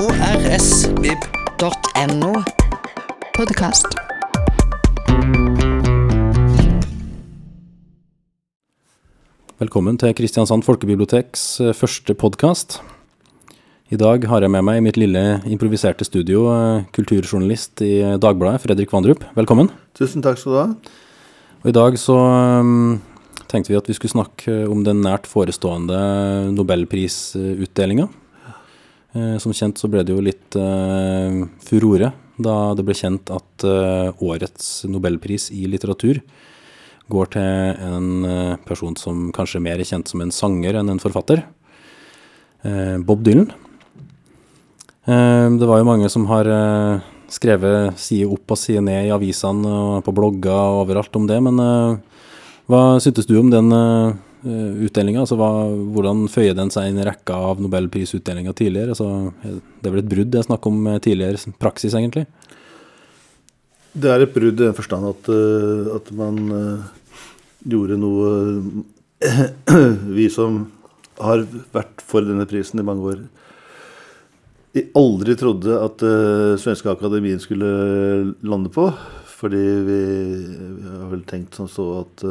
krsvib.no. Podkast. Velkommen til Kristiansand folkebiblioteks eh, første podkast. I dag har jeg med meg i mitt lille improviserte studio eh, kulturjournalist i Dagbladet, Fredrik Vandrup. Velkommen. Tusen takk skal du ha. Og I dag så um, tenkte vi at vi skulle snakke om den nært forestående nobelprisutdelinga. Eh, som kjent så ble det jo litt uh, furore da det ble kjent at uh, årets nobelpris i litteratur går til en person som kanskje mer er kjent som en sanger enn en forfatter. Bob Dylan. Det var jo mange som har skrevet side opp og side ned i avisene og på blogger og overalt om det, men hva syntes du om den utdelinga? Altså, hvordan føyer den seg inn i rekka av nobelprisutdelinga tidligere? Altså, det er vel et brudd det er snakk om tidligere praksis, egentlig? Det er et brudd i den forstand at, at man gjorde noe Vi som har vært for denne prisen i mange år, aldri trodde at Svenske Akademien skulle lande på. Fordi vi, vi har vel tenkt som så at,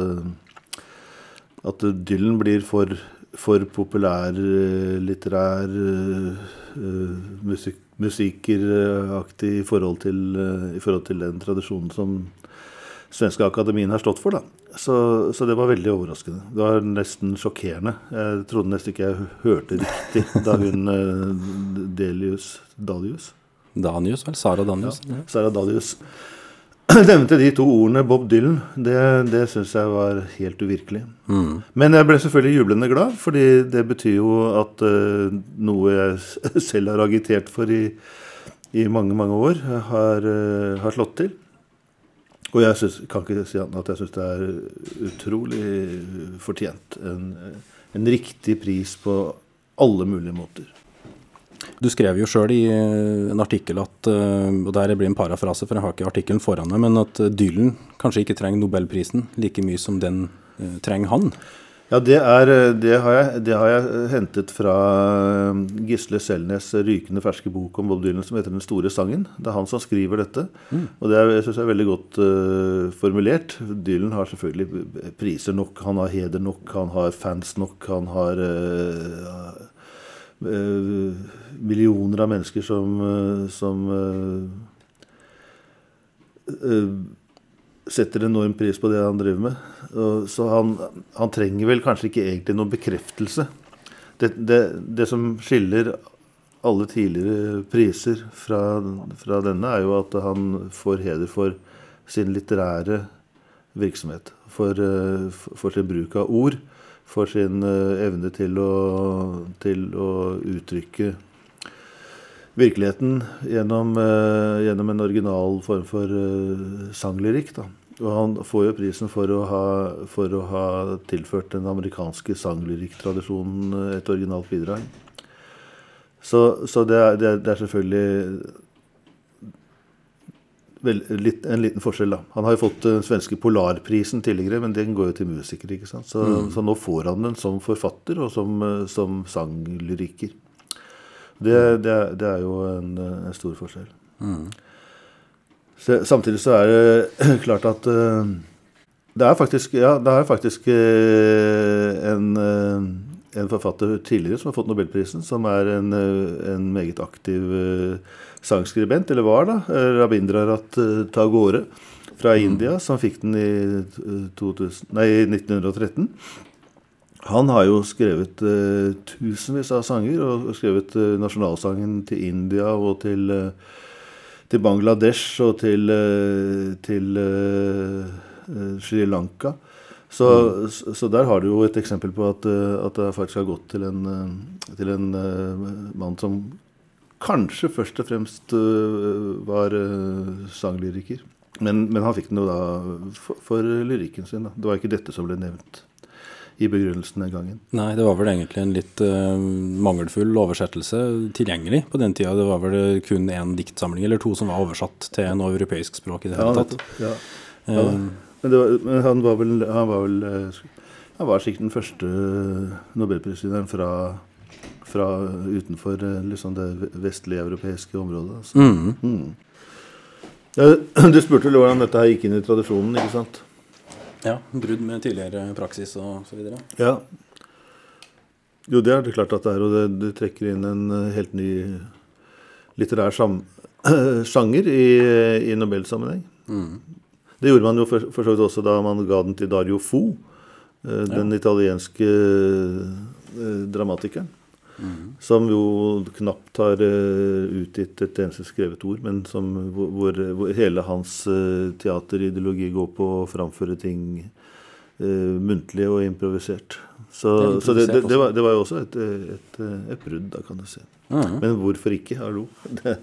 at Dylan blir for, for populærlitterær uh, uh, musik, musikeraktig i forhold, til, i forhold til den tradisjonen som Svenske Akademien har stått for. da. Så, så, det var veldig overraskende. Det var nesten sjokkerende. Jeg trodde nesten ikke jeg hørte riktig da hun Delius Dalius Danius, vel? Sara Danius. Ja, Sara Dalius nevnte de to ordene Bob Dylan. Det, det syns jeg var helt uvirkelig. Mm. Men jeg ble selvfølgelig jublende glad, fordi det betyr jo at uh, noe jeg selv har agitert for i, i mange, mange år, har, uh, har slått til. Og jeg synes, kan ikke si annet at jeg syns det er utrolig fortjent. En, en, riktig pris på alle mulige måter. Du skrev jo sjøl i en artikkel at, og der blir en parafrase, for jeg har ikke artikkelen foran meg, men at Dylan kanskje ikke trenger nobelprisen like mye som den trenger han. Ja, det, er, det, har jeg, det, har jeg, hentet fra Gisle Selnes' rykende ferske bok om Bob Dylan som heter 'Den store sangen'. Det er han som skriver dette. Mm. Og det er, jeg synes jeg er veldig godt uh, formulert. Dylan har selvfølgelig priser nok, han har heder nok, han har fans nok, han har uh, uh, millioner av mennesker som, som setter enorm pris på det han driver med. Så han, han trenger vel kanskje ikke egentlig noen bekreftelse. Det, det, det som skiller alle tidligere priser fra, fra, denne, er jo at han får heder for sin litterære virksomhet. For, for sin bruk av ord. For sin evne til å, til å uttrykke virkeligheten gjennom, gjennom, en original form for sanglyrikk. da. Og han får jo prisen for å ha, for å ha tilført den amerikanske sanglyrikktradisjonen et originalt bidrag. Så, så det, er, det, er, det, er, selvfølgelig vel, litt, en liten forskjell, da. Han har jo fått den svenske Polarprisen tidligere, men den går jo til musikere. ikke sant? Så, mm. så nå får han den som forfatter og som, som sanglyriker. Det, det, det, er jo en, en stor forskjell. Mm. Samtidig så er det klart at uh, det er faktisk, ja, det er faktisk uh, en, uh, en, forfatter tidligere som har fått Nobelprisen, som er en, en meget aktiv sangskribent, eller var da, Rabindrarat Tagore fra mm. India, som fikk den i 2000, nei, 1913. Han har jo skrevet tusenvis av sanger, og skrevet nasjonalsangen til India og til til Bangladesh og til, eh, til uh, Sri Lanka. Så, mm. så, der har du jo et eksempel på at, at det faktisk har gått til en, til en mann som kanskje først og fremst var sanglyriker. Men, men, han fikk den jo da for, for lyrikken sin. Da. Det var ikke dette som ble nevnt i begrunnelsen den gangen. Nei, det var vel egentlig en litt uh, mangelfull oversettelse tilgjengelig på den tida. Det var vel kun én diktsamling eller to som var oversatt til noe europeisk språk i det hele tatt. Ja, ja. Uh, men, var, men, han var vel, han var, vel, han var sikkert den første nobelprisvinneren fra, fra utenfor eh, liksom det vestlige europeiske området. Altså. Mm. Mm. Ja, du spurte vel hvordan dette her gikk inn i tradisjonen, ikke sant? Ja, brudd med tidligere praksis og så videre. Ja. Jo, det er det klart at det er, og det, det trekker inn en eh, helt ny litterær sam sjanger i, i Nobelsammenheng. Mm. Det gjorde man jo for, for så vidt også da man ga den til Dario Fo, den den italienske eh, dramatikeren. Som jo knapt har eh, utgitt et eneste skrevet ord, men som, hvor, hvor, hele hans eh, teaterideologi går på å framføre ting uh, muntlig og improvisert. Så, Det improvisert så det, det, var, det var jo også et, et, et brudd, da, kan du si. Mhm. Men hvorfor ikke? Hallo.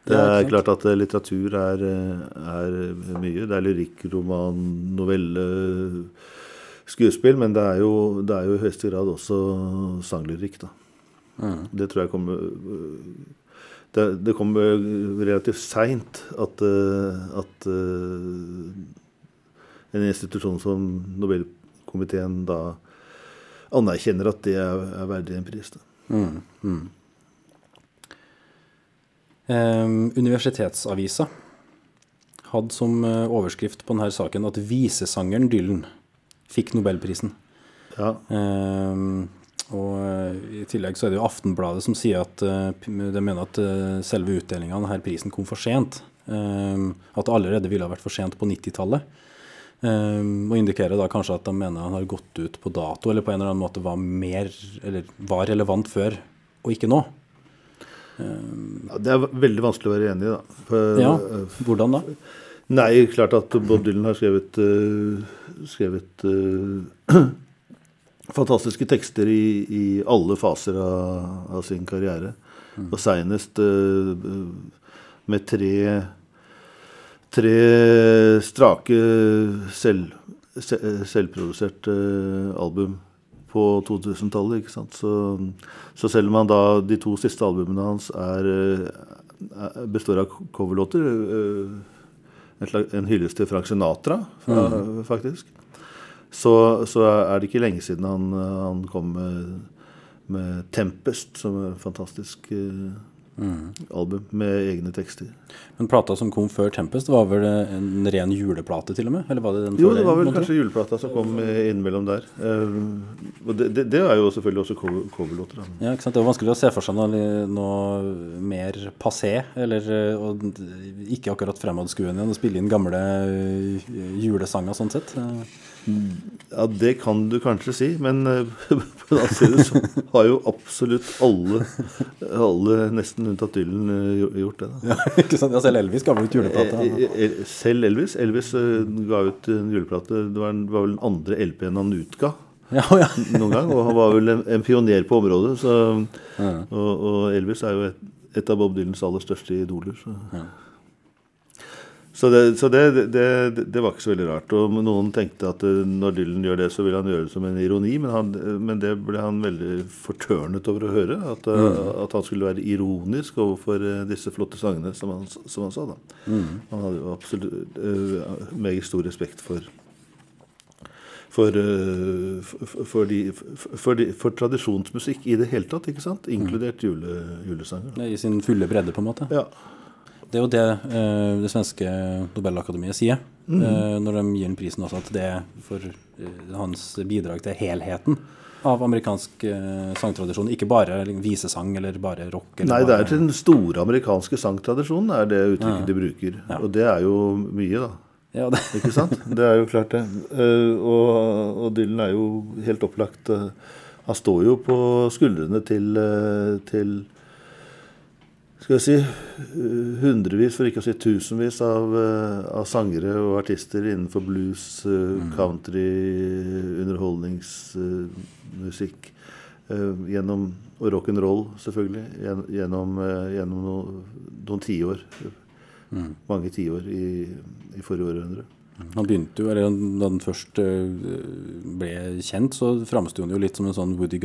Det, det er klart at litteratur er, er mye. Det er lyrikk, roman, novelle, skuespill. Men det er jo, det er jo i høyeste grad også sanglyrikk, da. Mhm. Det tror jeg kommer Det, det kommer relativt seint at, eh, at eh, en institusjon som Nobelkomiteen da anerkjenner at det er, er verdig en pris. Da. Mm. Mm. Ehm, universitetsavisa hadde som eh, overskrift på denne saken at visesangeren Dylan fikk Nobelprisen. Ja. Ehm, og eh, I tillegg så er det jo Aftenbladet som sier at eh, de mener at eh, selve utdelinga av denne prisen kom for sent. Ehm, at det allerede ville ha vært for sent på 90-tallet. Ehm, og indikerer da kanskje at de mener han har gått ut på dato, eller på en eller annen måte var mer, eller var relevant før, og ikke nå. Ja, Det er veldig vanskelig å være enig i, da. For, Ja, hvordan da? Nei, klart at Bob Dylan har skrevet, skrevet fantastiske tekster i, i alle faser av, av sin karriere. Og seinest uh, med tre, tre strake selv, se- selvproduserte album på 2000-tallet. ikke sant? Så, så selv om han da, de to siste albumene hans er, eh, er, består av coverlåter eh, en, en hyllest til Frank Sinatra, fra, faktisk. Så, så er det ikke lenge siden han, han kom med, med 'Tempest', som er et fantastisk mm. album med egne tekster. Men plata som kom før Tempest, var vel en ren juleplate til og med? Eller var det den Jo, det var vel kanskje juleplata som kom eh, innimellom der. Eh, og det, det, det er jo selvfølgelig også cover- coverlåter. Ja, ikke sant? Det var vanskelig å se for seg noe, noe mer passé, eller eh, ikke akkurat fremadskuende å spille inn gamle eh, julesanger sånn sett. Ja, det kan du kanskje si, men eh, på den annen side så har jo absolutt alle, alle nesten unntatt Dylan, eh, gjort det. da. Ja, ikke sant? Ja, selv Elvis ga vel ut juleplate. Eh, Selv Elvis. Elvis ga ut en juleplate. Det var, en, var vel den andre LP-en han utga Ja, ja. noen gang. Og han var vel en, en pioner på området. Så, og, og Elvis er jo et, et av Bob Dylans aller største idoler. Så, Ja. Så, det, så det, det, det, var ikke så veldig rart. Og noen tenkte at eh, når Dylan gjør det, så vil han gjøre det som en ironi. Men, han, men det ble han veldig fortørnet over å høre. At, mm. at han skulle være ironisk overfor eh, disse flotte sangene, som han, som han sa. da. Han hadde jo absolutt uh, meget stor respekt for for, eh, for, for, de, for, de, for tradisjonsmusikk i det hele tatt, ikke sant? Inkludert jule, julesanger. I sin fulle bredde, på en måte. Ja. Det er jo det uh, det svenske Nobelakademiet sier eh, når de gir den prisen også, at det er for uh, hans bidrag til helheten av amerikansk sangtradisjon. Ikke bare visesang eller bare rock. Eller Nei, det er til den store amerikanske sangtradisjonen, er det uttrykket de bruker. Ja. Og det er jo mye, da. ja, det, Ikke sant? Det er jo klart, det. Og, og Dylan er jo helt opplagt Han står jo på skuldrene til, til skal jeg si, eh, hundrevis, for ikke å si tusenvis, av, eh, av sangere og artister innenfor blues, eh, country, underholdningsmusikk. Gjennom, og rock'n'roll, selvfølgelig. Gjennom, gjennom no, noen tiår. Mange tiår i, i forrige århundre. han begynte jo, eller Da han først ble kjent, så framsto han jo litt som en sånn Woody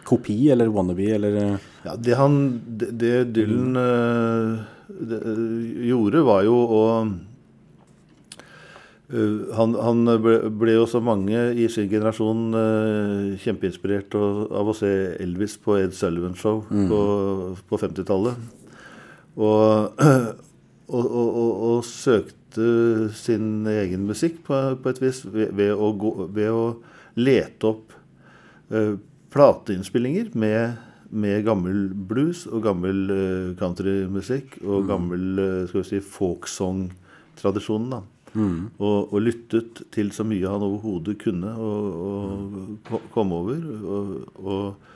Guthrie-kopi, eller wannabe, eller eh, Ja, det, han, det, det Dylan mm. det, eh, gjorde, var jo å Uh, han, han ble, ble jo så mange i sin generasjon uh, kjempeinspirert av å se Elvis på Ed Sullivan-show mm. på, på 50-tallet. Og, og, og, og, søkte sin egen musikk på, på et vis ved, ved, å gå, ved, å lete opp uh, plateinnspillinger med, med, gammel blues og gammel countrymusikk og mm. gammel skal vi si, folksong-tradisjonen. da. Mm. Og, og, lyttet til så mye han overhodet kunne og, og kom over. Og, og,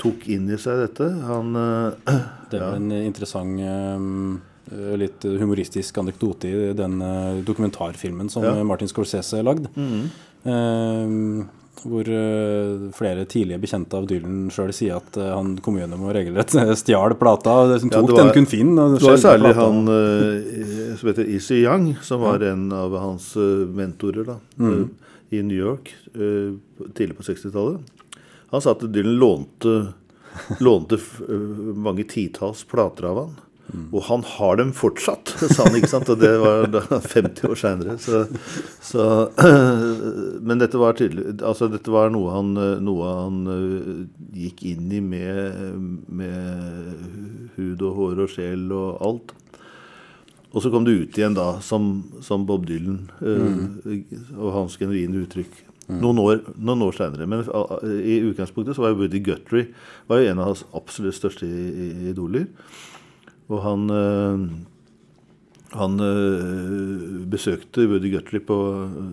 tok inn i seg dette. Han uh, Det er ja. en interessant um litt humoristisk anekdote i den uh, dokumentarfilmen som ja. Martin Scorsese lagde. Mm hvor uh, flere tidlige bekjente av Dylan sjøl sier at uh, han kom gjennom og regelrett stjal plata. Som tok ja, var, den kun fin. Det var særlig plata. han uh, som heter Easy Young, som var ja. en av hans mentorer da, mm. i New York tidlig på 60-tallet. Han sa at Dylan lånte, lånte mange titalls plater av han. Mm. Og han har dem fortsatt, sa han. ikke sant? Og det var da 50 år seinere. Så, så, men dette var tydelig altså Dette var noe han, noe han uh, gikk inn i med, med, hud og hår og sjel og alt. Og så kom det ut igjen da som, som Bob Dylan uh, mm. og hans genuine uttrykk. Mm. Noen år, noen år senere. Men uh, i utgangspunktet så var Woody Guthrie var jo en av hans absolutt største idoler. Og han eh, han øh, besøkte Woody Guthrie på,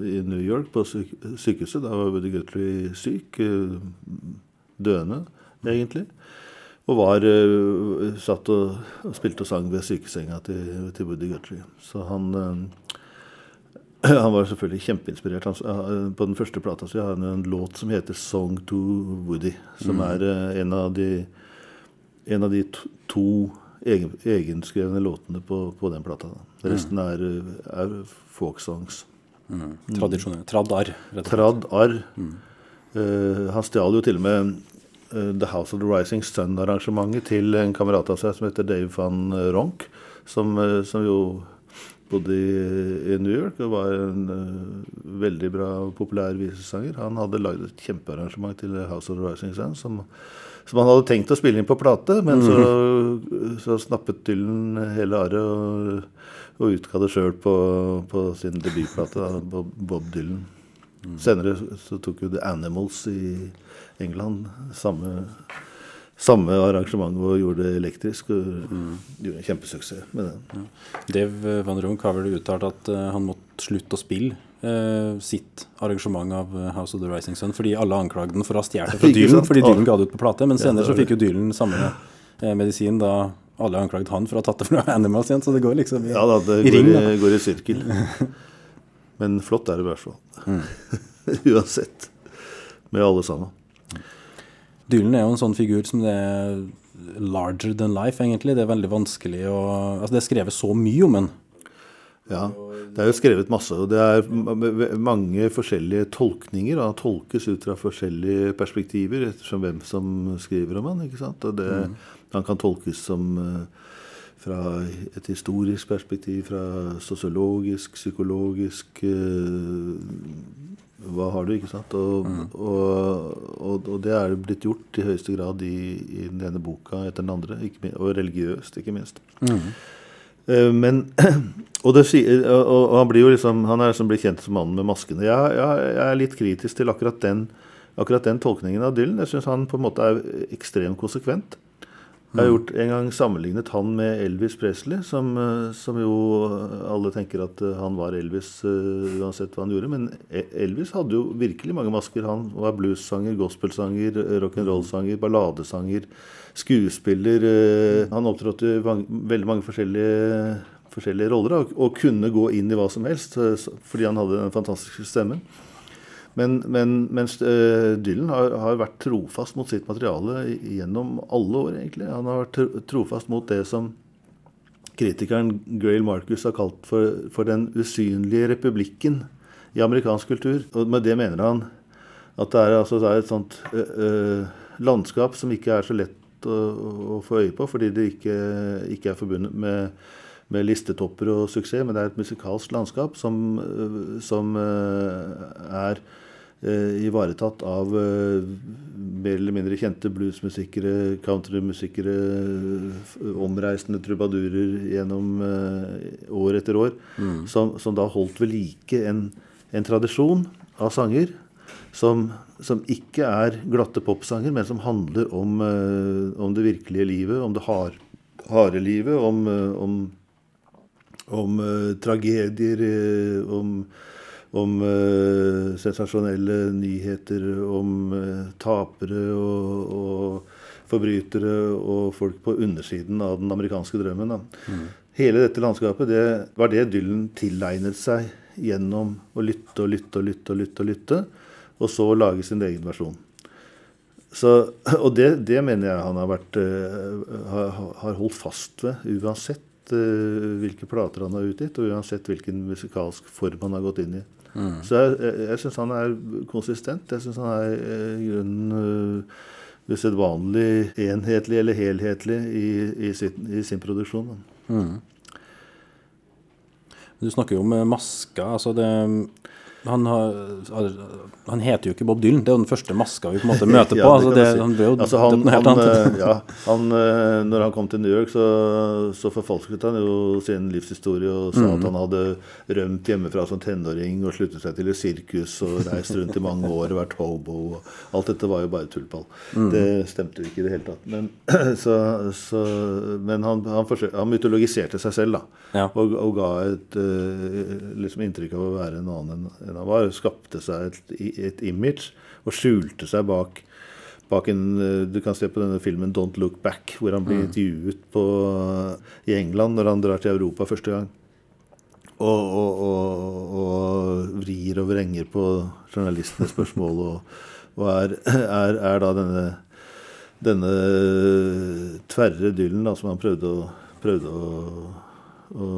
i New York, på sykehuset. Da var Woody Guthrie syk. Øh, døende, egentlig. Og var satt og, og, spilte og sang ved sykesenga til, til Woody Guthrie. Så han, han var selvfølgelig kjempeinspirert. Han, på den første plata så har han en låt som heter 'Song to Woody'. Som mm. er en av de, en av de to, to egen, egenskrevne låtene på, på, den plata. Resten er, er folksongs. Mm. Tradisjonell. Tradd-arr. Tradd-arr. Mm. Uh, han stjal jo til og med uh, The House of the Rising Sun-arrangementet til en kamerat av seg som heter Dave van Ronk, som, uh, som jo bodde i, i, New York og var en veldig bra populær visesanger. Han hadde lagd et kjempearrangement til House of the Rising Sun som som han hadde tenkt å spille inn på plate, men så, mhm. så snappet Dylan hele arret og, og utga det sjøl på, på, sin debutplate, Bob, Bob Dylan. Mm. Senere så tok jo The Animals i England samme, samme arrangement og gjorde det elektrisk. Og mm. gjorde en kjempesuksess med det. Ja. Dev Van Runk har vel uttalt at uh, han måtte slutte å spille eh, sitt arrangement av eh, House of the Rising Sun, fordi alle anklagde den for å ha stjålet fra Dylan, fordi Dylan ga det ut på plate. Men senere så fikk jo Dylan samme eh, medisin da alle anklagde han for å ha tatt det fra Animals igjen. Så det går liksom i, ja, da, det i ring. Da. går i sirkel. Men flott er det i hvert fall. Mm. Uansett. Med alle sammen. Dylan er jo en sånn figur som det er larger than life, egentlig. Det er veldig vanskelig å Altså, det er skrevet så mye om en. Ja, det er jo skrevet masse. og Det er mange forskjellige tolkninger. Han tolkes ut fra forskjellige perspektiver ettersom hvem som skriver om han, ikke sant? Og det, mm. Han kan tolkes som uh, fra et historisk perspektiv, fra sosiologisk, psykologisk uh, Hva har du, ikke sant? Og, mm. og, og, og, det er blitt gjort i høyeste grad i, i den ene boka etter den andre, ikke, og religiøst, ikke minst. Mm. Eh, men, og, det, og, han, blir jo liksom, han er liksom blitt kjent som mannen med maskene. Jeg, jeg, jeg, er litt kritisk til akkurat den, akkurat den tolkningen av Dylan. Jeg syns han på en måte er ekstremt konsekvent. Jeg har gjort en gang sammenlignet han med Elvis Presley, som, eh, som jo alle tenker at eh, han var Elvis uh, uansett hva han gjorde. Men e, Elvis hadde jo virkelig mange masker. Han var bluessanger, gospelsanger, rock'n'roll-sanger, balladesanger skuespiller. Uh, han opptrådte i veldig mange forskjellige, forskjellige roller og, og, kunne gå inn i hva som helst uh, fordi han hadde den fantastiske stemmen. Men, men mens uh, Dylan har, har, vært trofast mot sitt materiale gjennom alle år, egentlig. Han har vært trofast mot det som kritikeren Grail Marcus har kalt for, for den usynlige republikken i amerikansk kultur. Og med det mener han at det er, altså, det er et sånt uh, landskap som ikke er så lett å, å, få øye på, fordi det ikke, ikke er forbundet med, med listetopper og suksess, men det er et musikalsk landskap som, som er ivaretatt av øh, mer eller mindre kjente bluesmusikere, countrymusikere, omreisende trubadurer gjennom øh, år etter år, som, som da holdt ved like en, en tradisjon av sanger som, som ikke er glatte popsanger, men som handler om, om det virkelige livet, om det har, harde livet, om, om om eh, tragedier, eh, om, om uh, sensasjonelle nyheter, om uh, tapere og, og forbrytere og folk på undersiden av den amerikanske drømmen. Da. Hele dette landskapet det var det Dylan tilegnet seg gjennom å lytte og lytte og lytte og lytte, og lytte, og så lage sin egen versjon. Så, og det, det mener jeg han har, vært, uh, har, har holdt fast ved, uansett hvilke plater han har utgitt, og uansett hvilken musikalsk form han har gått inn i. Så jeg, jeg, jeg syns han er konsistent. Jeg syns han er eh, i grunnen uh, usedvanlig enhetlig eller helhetlig i, i, sin, i sin produksjon. Mm. Du snakker jo om masker. altså det han, har, han heter jo ikke Bob Dylan. Det er jo den første maska vi på en måte møter på. Altså det si. han ble jo altså, han, helt annet. eh, ja, han, eh, når han kom til New York, så, så forfalsket han jo sin livshistorie og sa Mm. at han hadde rømt hjemmefra som tenåring og sluttet seg til et sirkus og reist rundt i mange år og vært hobo. Og alt dette var jo bare tullball. Mm. Det stemte jo ikke i det hele tatt. Men, så, så, men han, han mytologiserte seg selv, da. Ja. Og, og ga et eh, liksom inntrykk av å være en annen enn enn han var. Skapte seg et, et image og skjulte seg bak, bak en eh, Du kan se på denne filmen 'Don't Look Back', hvor han blir intervjuet på, i England når han drar til Europa første gang. Og, og, og, og vrir og vrenger på journalistenes spørsmål og, er, er, er da denne denne tverre dyllen da, som han prøvde å, prøvde å, å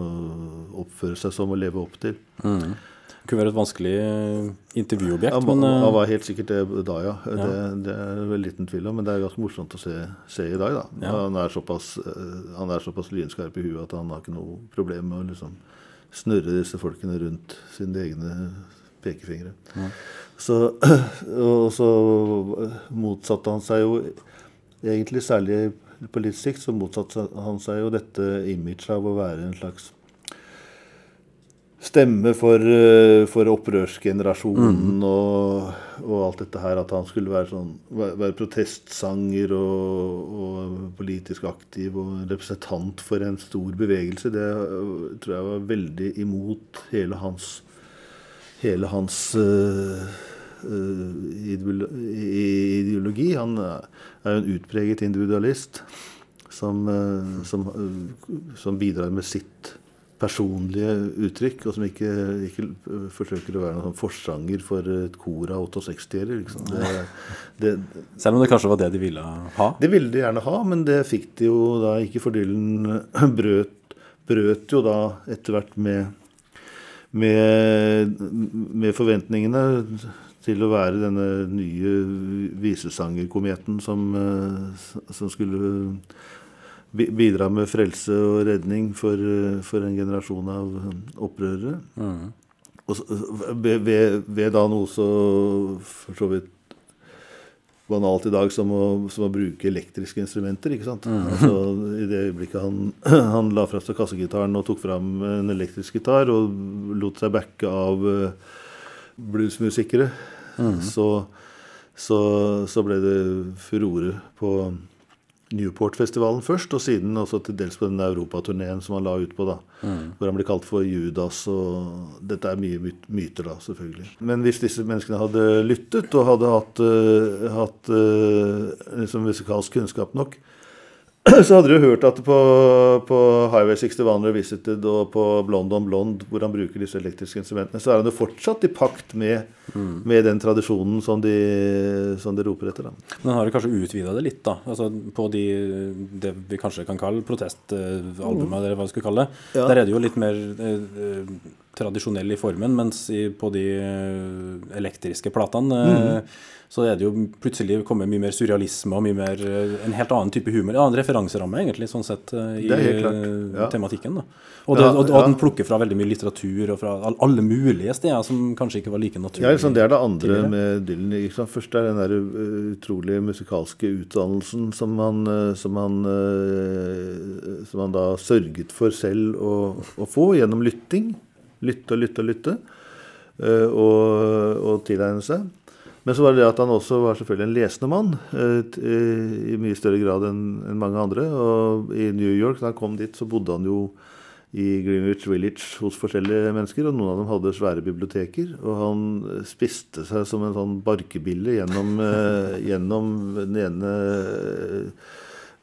oppføre seg som og leve opp til. Det kunne være et vanskelig eh, intervjuobjekt, Han, men eh, han var helt sikkert det da, ja. Det, det er vel liten tvil om, men det er ganske morsomt å se, se i dag. da. Ja. Han, er såpass, eh, han er såpass lynskarp i huet at han har ikke noe problem med å liksom snurre disse folkene rundt sine egne pekefingre. Så, og så motsatte han seg jo egentlig særlig på litt sikt så motsatte han seg jo dette imaget av å være en slags stemme for, eh, for opprørsgenerasjonen og, og alt dette her. At han skulle være, sånn, være protestsanger og, og politisk aktiv og representant for en stor bevegelse. Det øh, tror jeg var veldig imot hele hans hele hans i- ideologi. Han er jo en utpreget individualist som, uh, som, uh, som bidrar med sitt personlige uttrykk, og som ikke, ikke forsøker å være noen sånn forsanger for et kor av 68-ere. Liksom. Selv om det kanskje var det de ville ha. det ville de gjerne ha, men det fikk de jo da ikke, for Dylan brøt, brøt jo da etter hvert med, med, med forventningene til å være denne nye visesangerkometen som, eh, som skulle bidra med frelse og redning for, eh, for en generasjon av opprørere. Og så, ved, ved, ved da noe så for så vidt banalt i dag som å, som å bruke elektriske instrumenter. ikke sant? Altså, I det øyeblikket han, han la fra seg kassegitaren og tok fram en elektrisk gitar og lot seg backe av eh, bluesmusikere, så, så, så ble det furore på Newport-festivalen først, og siden også til dels på den europaturneen som han la ut på, da. Hvor han ble kalt for Judas, og dette er mye myt- myter, da, selvfølgelig. Men hvis disse menneskene hadde lyttet og hadde hatt, uh, hatt uh, liksom musikalsk kunnskap nok, så hadde du hørt at på, på Highway 61 Revisited og på Blonde on Blonde, hvor han bruker disse elektriske instrumentene, så er han jo fortsatt i pakt med, med den tradisjonen som de, som de roper etter. Da. Men han har jo kanskje utvida det litt, da. Altså på de, det vi kanskje kan kalle protestalbumet, eller hva vi skal kalle det. Ja. Der er det jo litt mer eh, eh, tradisjonell i formen, mens i, på de eh, elektriske platene Mhm. så er det jo plutselig kommet mye mer surrealisme og mye mer eh, en helt annen type humor. En annen referanseramme, egentlig, sånn sett, i ja. tematikken. da. Og, det, Ja, og, og ja. den plukker fra veldig mye litteratur og fra alle mulige steder som kanskje ikke var like Ja, naturlige. liksom, det er det andre tidligere. med Dylan. Liksom. Først er den der utrolig musikalske utdannelsen som han, som, han, som han da sørget for selv å, å få gjennom lytting. Lytte og lytte og lytte. uh, og, og tilegne seg. Men så var det det at han også var selvfølgelig en lesende mann. t- uh, I mye større grad enn mange andre. Og i New York, da han kom dit, så bodde han jo i Greenwich Village hos forskjellige mennesker, og noen av dem hadde svære biblioteker. Og han eh, spiste seg som en sånn barkebille gjennom, eh, gjennom den ene eh,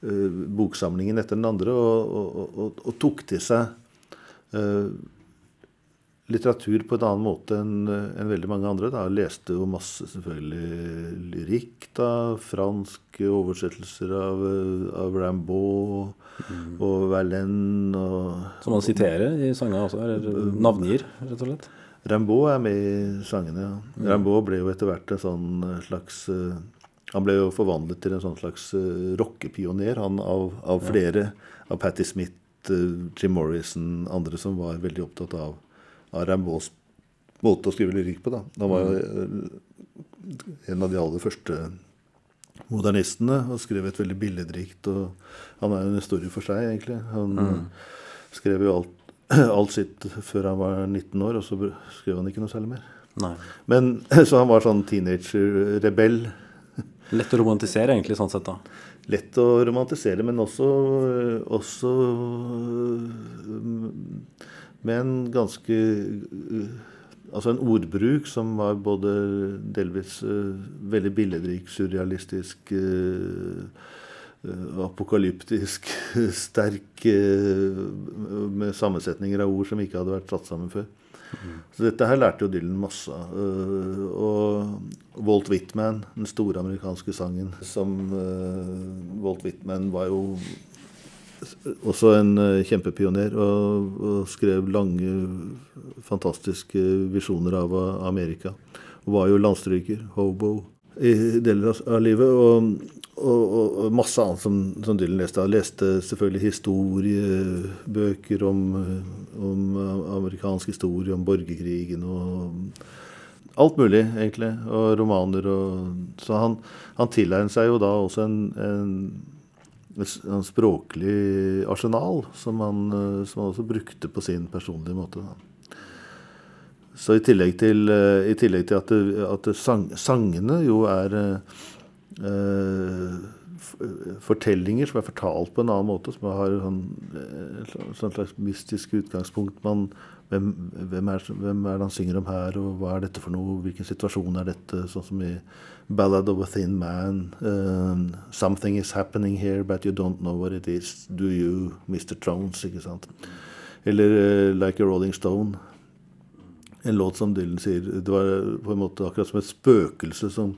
eh, boksamlingen etter den andre, og, og, og, og tok til seg eh, litteratur på en annen måte enn en veldig mange andre. Da. Leste jo masse selvfølgelig lyrikk, da, franske oversettelser av, av Rambaud mm. og Verlaine og Som han siterer i sangene også, eller navngir, rett og slett. Rambaud er med i sangene, ja. Rimbaud ble jo etter hvert en sånn eh, slags eh, Han ble jo forvandlet til en sånn slags uh, rockepioner, han av, av flere. Av Patti Smith, uh, Jim Morrison, andre som var veldig opptatt av, av Rambauds måte å skrive lyrikk på. da. Han var jo eh, en av de aller første modernistene og skrev et veldig billedrikt. og Han er jo en historie for seg, egentlig. Han mm. skrev jo alt, alt sitt før han var 19 år, og så skrev han ikke noe særlig mer. Nei. Men Så han var sånn teenager-rebell. Lett å romantisere, egentlig, sånn sett, da. Lett å romantisere, men også, også mm, med en ganske uh, Altså en ordbruk som var både delvis uh, veldig billedrik, surrealistisk, uh, apokalyptisk, sterk, med sammensetninger av ord som ikke hadde vært satt sammen før. Så dette her lærte jo Dylan masse av. Og Walt Whitman, den store amerikanske sangen som Walt Whitman var jo også en uh, kjempepioner og, og skrev lange, fantastiske visjoner av Amerika. Og var jo landstryker, hobo, i deler av, livet. Og, og, og, masse annet som, som Dylan leste. Han leste selvfølgelig historiebøker om, om uh, amerikansk historie, om borgerkrigen og alt mulig, egentlig. Og romaner og Så han, han tilegnet seg jo da også en, en en språklig arsenal som han, eh, som han også brukte på sin personlige måte. Så i tillegg til, eh, i tillegg til at, det, at det sang, sangene jo er eh, fortellinger som er fortalt på en annen måte, som har sånn, eh, slags mystisk utgangspunkt. Man, hvem, hvem, er, hvem er det han synger om her, og hva er dette for noe? Hvilken situasjon er dette? Sånn som i 'Ballad of a Thin Man'. Um, 'Something is happening here, but you don't know what it is. Do you, Mr. Trones?' ikke sant? Eller uh, 'Like a Rolling Stone'. En låt som Dylan sier Det var på en måte akkurat som et spøkelse som,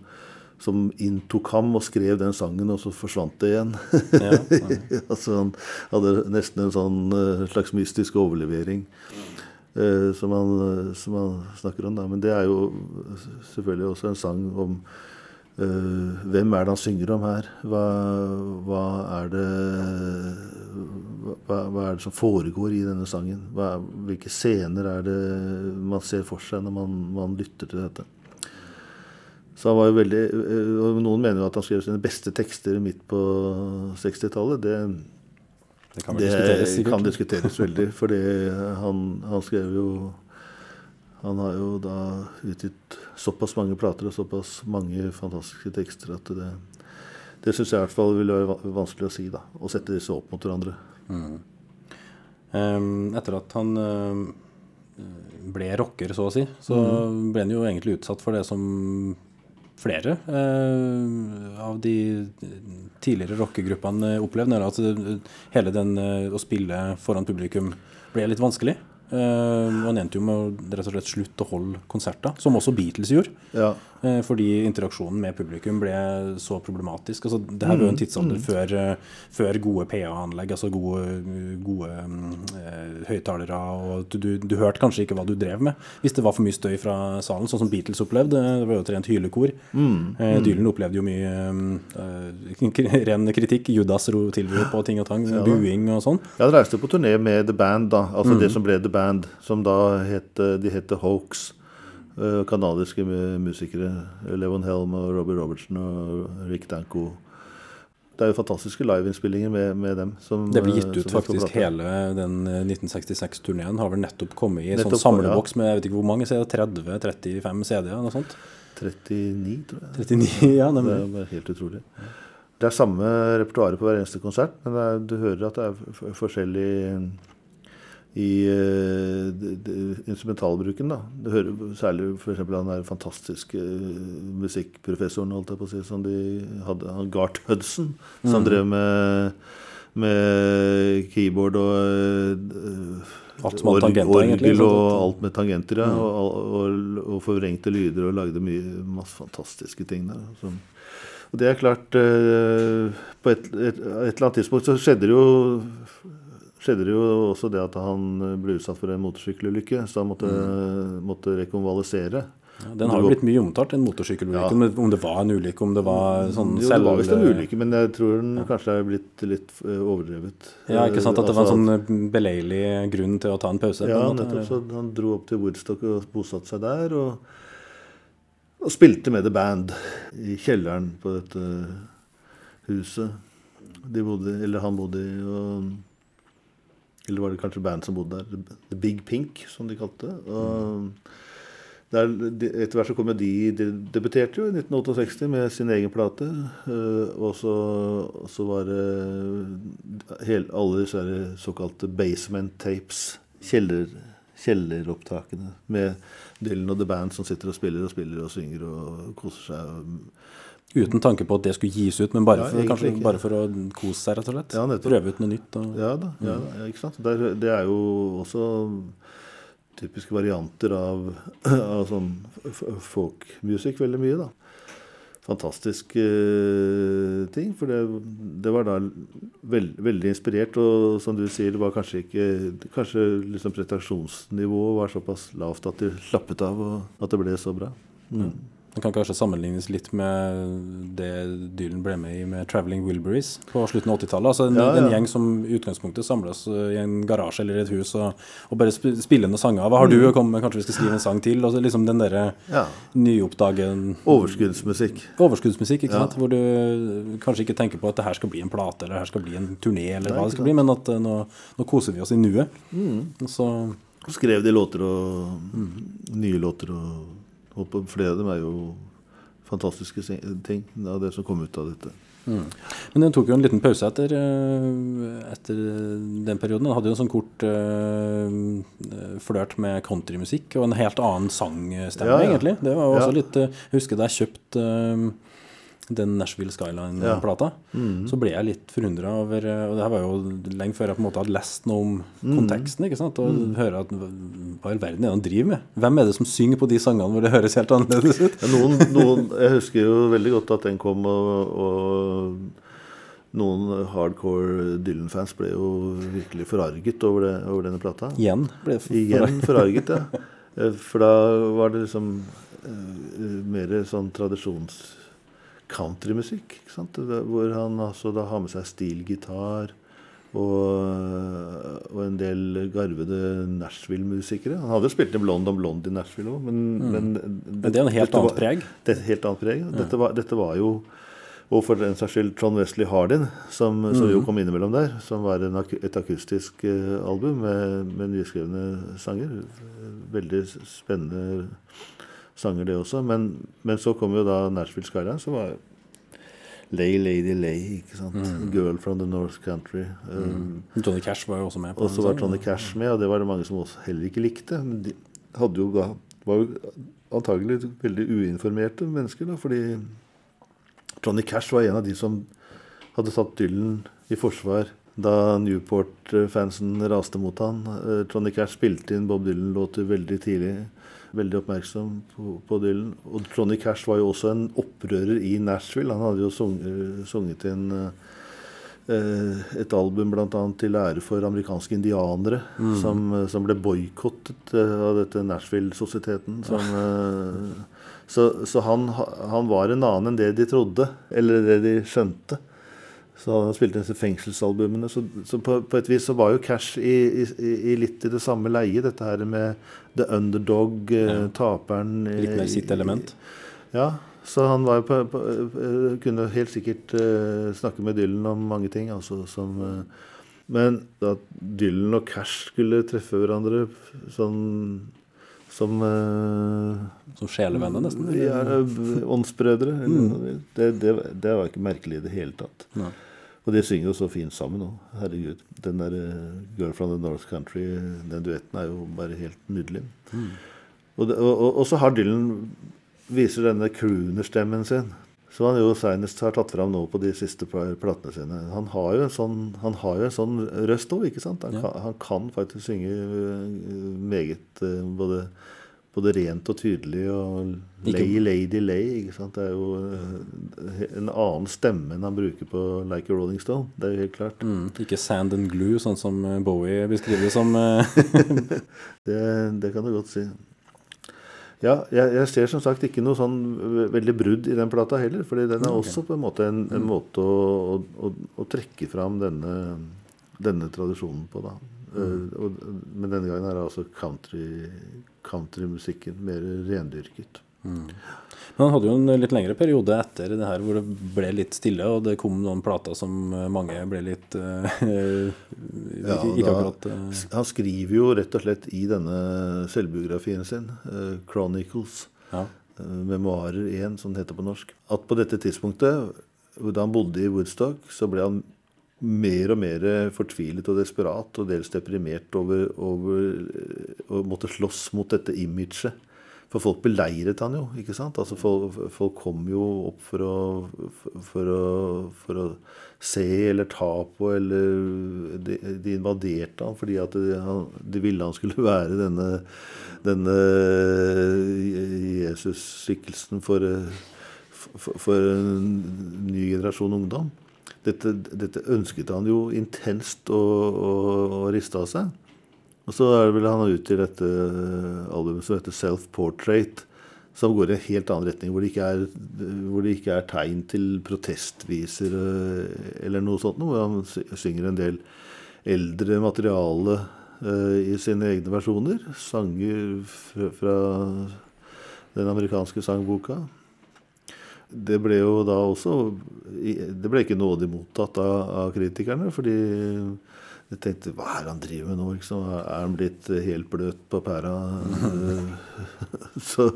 som inntok ham og skrev den sangen, og så forsvant det igjen. Ja, altså Han hadde nesten en sånn eh, slags mystisk overlevering som, han, eh, som han snakker om. Da. Men det er jo selvfølgelig også en sang om eh, hvem er det han synger om her? Hva, hva, er det, hva, hva er det som foregår i denne sangen? Hva, hvilke scener er det man ser for seg når man, man lytter til dette? Så han var jo veldig, eh, og Noen mener jo at han skrev sine beste tekster midt på 60-tallet. Det, Det kan vel det diskuteres, sikkert. kan diskuteres veldig, fordi han, han skrev jo Han har jo da utgitt såpass mange plater og såpass mange fantastiske tekster at det, det syns jeg i hvert fall ville være vanskelig å si. da, Å sette disse opp mot hverandre. Ehm, etter at han uh, ble rocker, så å si, så Mm. ble han jo egentlig utsatt for det som flere eh, av de tidligere rockegruppene opplevde. nemlig At eh, hele den eh, å spille foran publikum ble litt vanskelig. Eh, han endte jo med å rett og slett slutte å holde konserter, som også Beatles gjorde. Ja. Eh, fordi interaksjonen med publikum ble så problematisk. Altså, det her var jo en tidsalder før, eh, før gode PA-anlegg, altså gode, gode eh, høyttalere. Og du, du, hørte kanskje ikke hva du drev med hvis det var for mye støy fra salen, sånn som Beatles opplevde. Det var jo et rent hylekor. Eh, Dylan opplevde jo mye eh, ren kritikk. Judas ro tilbud på ting og tang. Buing og sånn. Ja, det reiste på turné med The Band, da. Altså det som ble The Band. Som da het De het Hoax. Uh, Kanadiske musikere. Levon Helm og Robbie Robertson og Rick Danko. Det er jo fantastiske liveinnspillinger med, med dem. Som, Det eh, gitt ut vi får faktisk hele den eh, 1966-turneen. Har vel nettopp kommet i en Nettopp, sånn samleboks med jeg vet ikke hvor mange CD, 30-35 CD-er, noe sånt. 39, tror jeg. 39, ja, Det er helt utrolig. Det er samme repertoaret på hver eneste konsert, men er, du hører at det er forskjellig i uh, instrumentalbruken. da. Du hører særlig f.eks. han der fantastiske uh, musikkprofessoren holdt jeg på å si, som de hadde, han Gart Hudson, som drev med, med keyboard og uh, Alt som hadde tangenter, orgel egentlig, sånn og alt med tangenter, ja. Og, og, og forvrengte lyder og lagde mye masse fantastiske ting der. Som, og det er klart På et, et, et eller annet tidspunkt så skjedde det jo skjedde det jo også det at han ble utsatt for en motorsykkelulykke, så han måtte, måtte rekonvalisere. Ja, den har jo blitt mye omtalt, den motorsykkelulykken. Ja. Om, det- var en ulykke, om det var sånn Jo, det var visst en ulykke, men jeg tror den kanskje er blitt litt eh, overdrevet. Ja, ikke sant? At det var Altså en sånn beleilig grunn til å ta en pause? Ja, en måte. nettopp. Så han dro opp til Woodstock og bosatte seg der. Og, og spilte med The Band i kjelleren på dette huset de bodde, eller han bodde i. Og, eller var det kanskje band som bodde der? The Big Pink, som de kalte det. Og der, etter hvert så kom jo de De debuterte jo i 1968 med sin egen plate. eh, og så, så var det hel, alle disse såkalte basement tapes. Kjeller, kjelleropptakene med Dylan og The Band som sitter og spiller og spiller og synger og koser seg. Uten tanke på at det skulle gis ut, men bare Ja, for, kanskje bare for å kose seg, rett og slett? Ja. Prøve ut noe nytt? Og, Ja da, ja, ikke sant? Det er, det er jo også typiske varianter av, av sånn folkmusikk veldig mye, da. Fantastisk eh, ting, for det, det var da veld, veldig inspirert, og som du sier, det var kanskje ikke Kanskje liksom prestasjonsnivået var såpass lavt at de slappet av, og at det ble så bra. Mm. Det kan kanskje sammenlignes litt med det Dylan ble med i med 'Traveling Wilburys' på slutten av 80-tallet. Altså en, Ja, ja. en gjeng som i utgangspunktet samles i en garasje eller et hus og, og bare sp spiller noen sanger. Hva har du å komme med? Kanskje vi skal skrive en sang til? Og så liksom den derre Ja. nyoppdagen Overskuddsmusikk. Overskuddsmusikk, ikke sant? Hvor du kanskje ikke tenker på at det her skal bli en plate, eller det her skal bli en turné, eller Nei, hva det skal bli, men at uh, nå, nå koser vi oss i nuet. Mm. Så skrev de låter og nye låter og holdt på. Flere av dem er jo fantastiske ting av det som kom ut av dette. Men den tok jo en liten pause etter, eh, etter den perioden. Den hadde jo en sånn kort uh, flørt med countrymusikk og en helt annen sangstemme, Ja, ja. egentlig. Det var jo også Ja. litt eh, Jeg husker da jeg kjøpte eh, den Nashville Skyline-plata, Mm. så ble jeg litt forundra over eh, Og det her var jo lenge før jeg på en måte hadde lest noe om Mm. konteksten. ikke sant? Og høre at hva i verden er det han driver med? Hvem er det som synger på de sangene hvor det høres helt annerledes ut? Noen, noen, jeg husker jo veldig godt at den kom, og, og noen hardcore Dylan-fans ble jo virkelig forarget over, det, over denne plata. Igjen ble for- Igjen forarget, ja. Eh, For da var det liksom eh, mer sånn tradisjons countrymusikk? Hvor han altså da har med seg stilgitar og, og en del garvede Nashville-musikere. Han hadde jo spilt i Blond om Blond i Nashville òg, men, men, Men det er en helt annet var- preg. Det et helt annet preg. ja. Dette, var, dette var jo og for den saks skyld Trond Wesley Hardin, som, som Mhm. jo kom innimellom der. Som var en, et akustisk eh, album med, med nyskrevne sanger. Veldig spennende sanger, det også. Men, men så kom jo da Nashville Skyline, som var Lay Lady Lay, ikke sant. Mm. Girl from the North Country. Eh, Johnny Cash var jo også med. og så var. Johnny Cash med, og det var det mange som også heller ikke likte. Men de hadde jo da var jo antagelig veldig uinformerte mennesker, da, fordi Johnny Cash var en av de som hadde tatt Dylan i forsvar da Newport-fansen raste mot han. Eh, Johnny Cash spilte inn Bob Dylan-låter veldig tidlig. Veldig oppmerksom på, på, Dylan. Og Johnny Cash var jo også en opprører i Nashville. Han hadde jo sunget, sunget inn eh, et album bl.a. til ære for amerikanske indianere, mm. som, som, ble boikottet eh, av dette Nashville-sosieteten. Eh, så, så han, han, var en annen enn det de trodde, eller det de skjønte. Så han spilte disse fengselsalbumene. Så, så på, på, et vis så var jo Cash i, i, i litt i det samme leie, dette her med the underdog, eh, ja. taperen Litt mer sitt element? Ja. Så han var jo på, på, eh, kunne helt sikkert uh, snakke med Dylan om mange ting. altså som... Uh, men at Dylan og Cash skulle treffe hverandre sånn som uh, Som sjelevenner, nesten? Ja, åndsbrødre. Mm. Det, det, det, var ikke merkelig i det hele tatt. Nei. Og de synger jo så fint sammen òg. Herregud. Den der uh, 'Girl from the North Country', den duetten er jo bare helt nydelig. Mm. Og, og, og, så har Dylan viser denne crooner-stemmen sin. Som han jo senest har tatt fram nå på de siste platene sine. Han har jo en sånn, jo en sånn røst òg, ikke sant? Han, ja. kan, han, kan, faktisk synge uh, meget uh, både både rent og tydelig og lay, lady, lay. ikke sant? Det er jo eh, en annen stemme enn han bruker på Like a Rolling Stone. Det er jo helt klart. Mm, ikke sand and glue, sånn som eh, Bowie beskriver det som. Eh. det, det, kan du godt si. Ja, jeg, jeg, ser som sagt ikke noe sånn veldig brudd i den plata heller. fordi den er okay. også på en måte en, en mm. måte å, å, å, trekke fram denne, denne tradisjonen på. da. Og, men denne gangen er det altså country countrymusikken mer rendyrket. Mm. Men han hadde jo en litt lengre periode etter det her hvor det ble litt stille, og det kom noen plater som mange ble litt uh, ja, ikke akkurat uh, Han skriver jo rett og slett i denne selvbiografien sin, uh, 'Chronicles', ja. memoarer 1, som det heter på norsk, at på dette tidspunktet, da han bodde i Woodstock, så ble han mer og mer fortvilet og desperat og dels deprimert over, over å måtte slåss mot dette imaget. For folk beleiret han jo. ikke sant? Altså Folk, folk kom jo opp for å, for, å, for å, se eller ta på, eller de, de invaderte han fordi at de, han, de, ville han skulle være denne, denne Jesus-skikkelsen for, for, for en ny generasjon ungdom. Dette, dette, ønsket han jo intenst å, å, å riste av seg. Og så vil han ut til dette albumet som heter Self Portrait, som går i en helt annen retning, hvor det ikke er, det ikke er tegn til protestviser eh, eller noe sånt, hvor han synger en del eldre materiale uh, i sine egne versjoner. Sanger fra den amerikanske sangboka. Det ble jo da også Det ble ikke nådig mottatt av, av kritikerne, fordi jeg tenkte Hva er det han driver med nå? Liksom? Er han blitt helt bløt på pæra? så,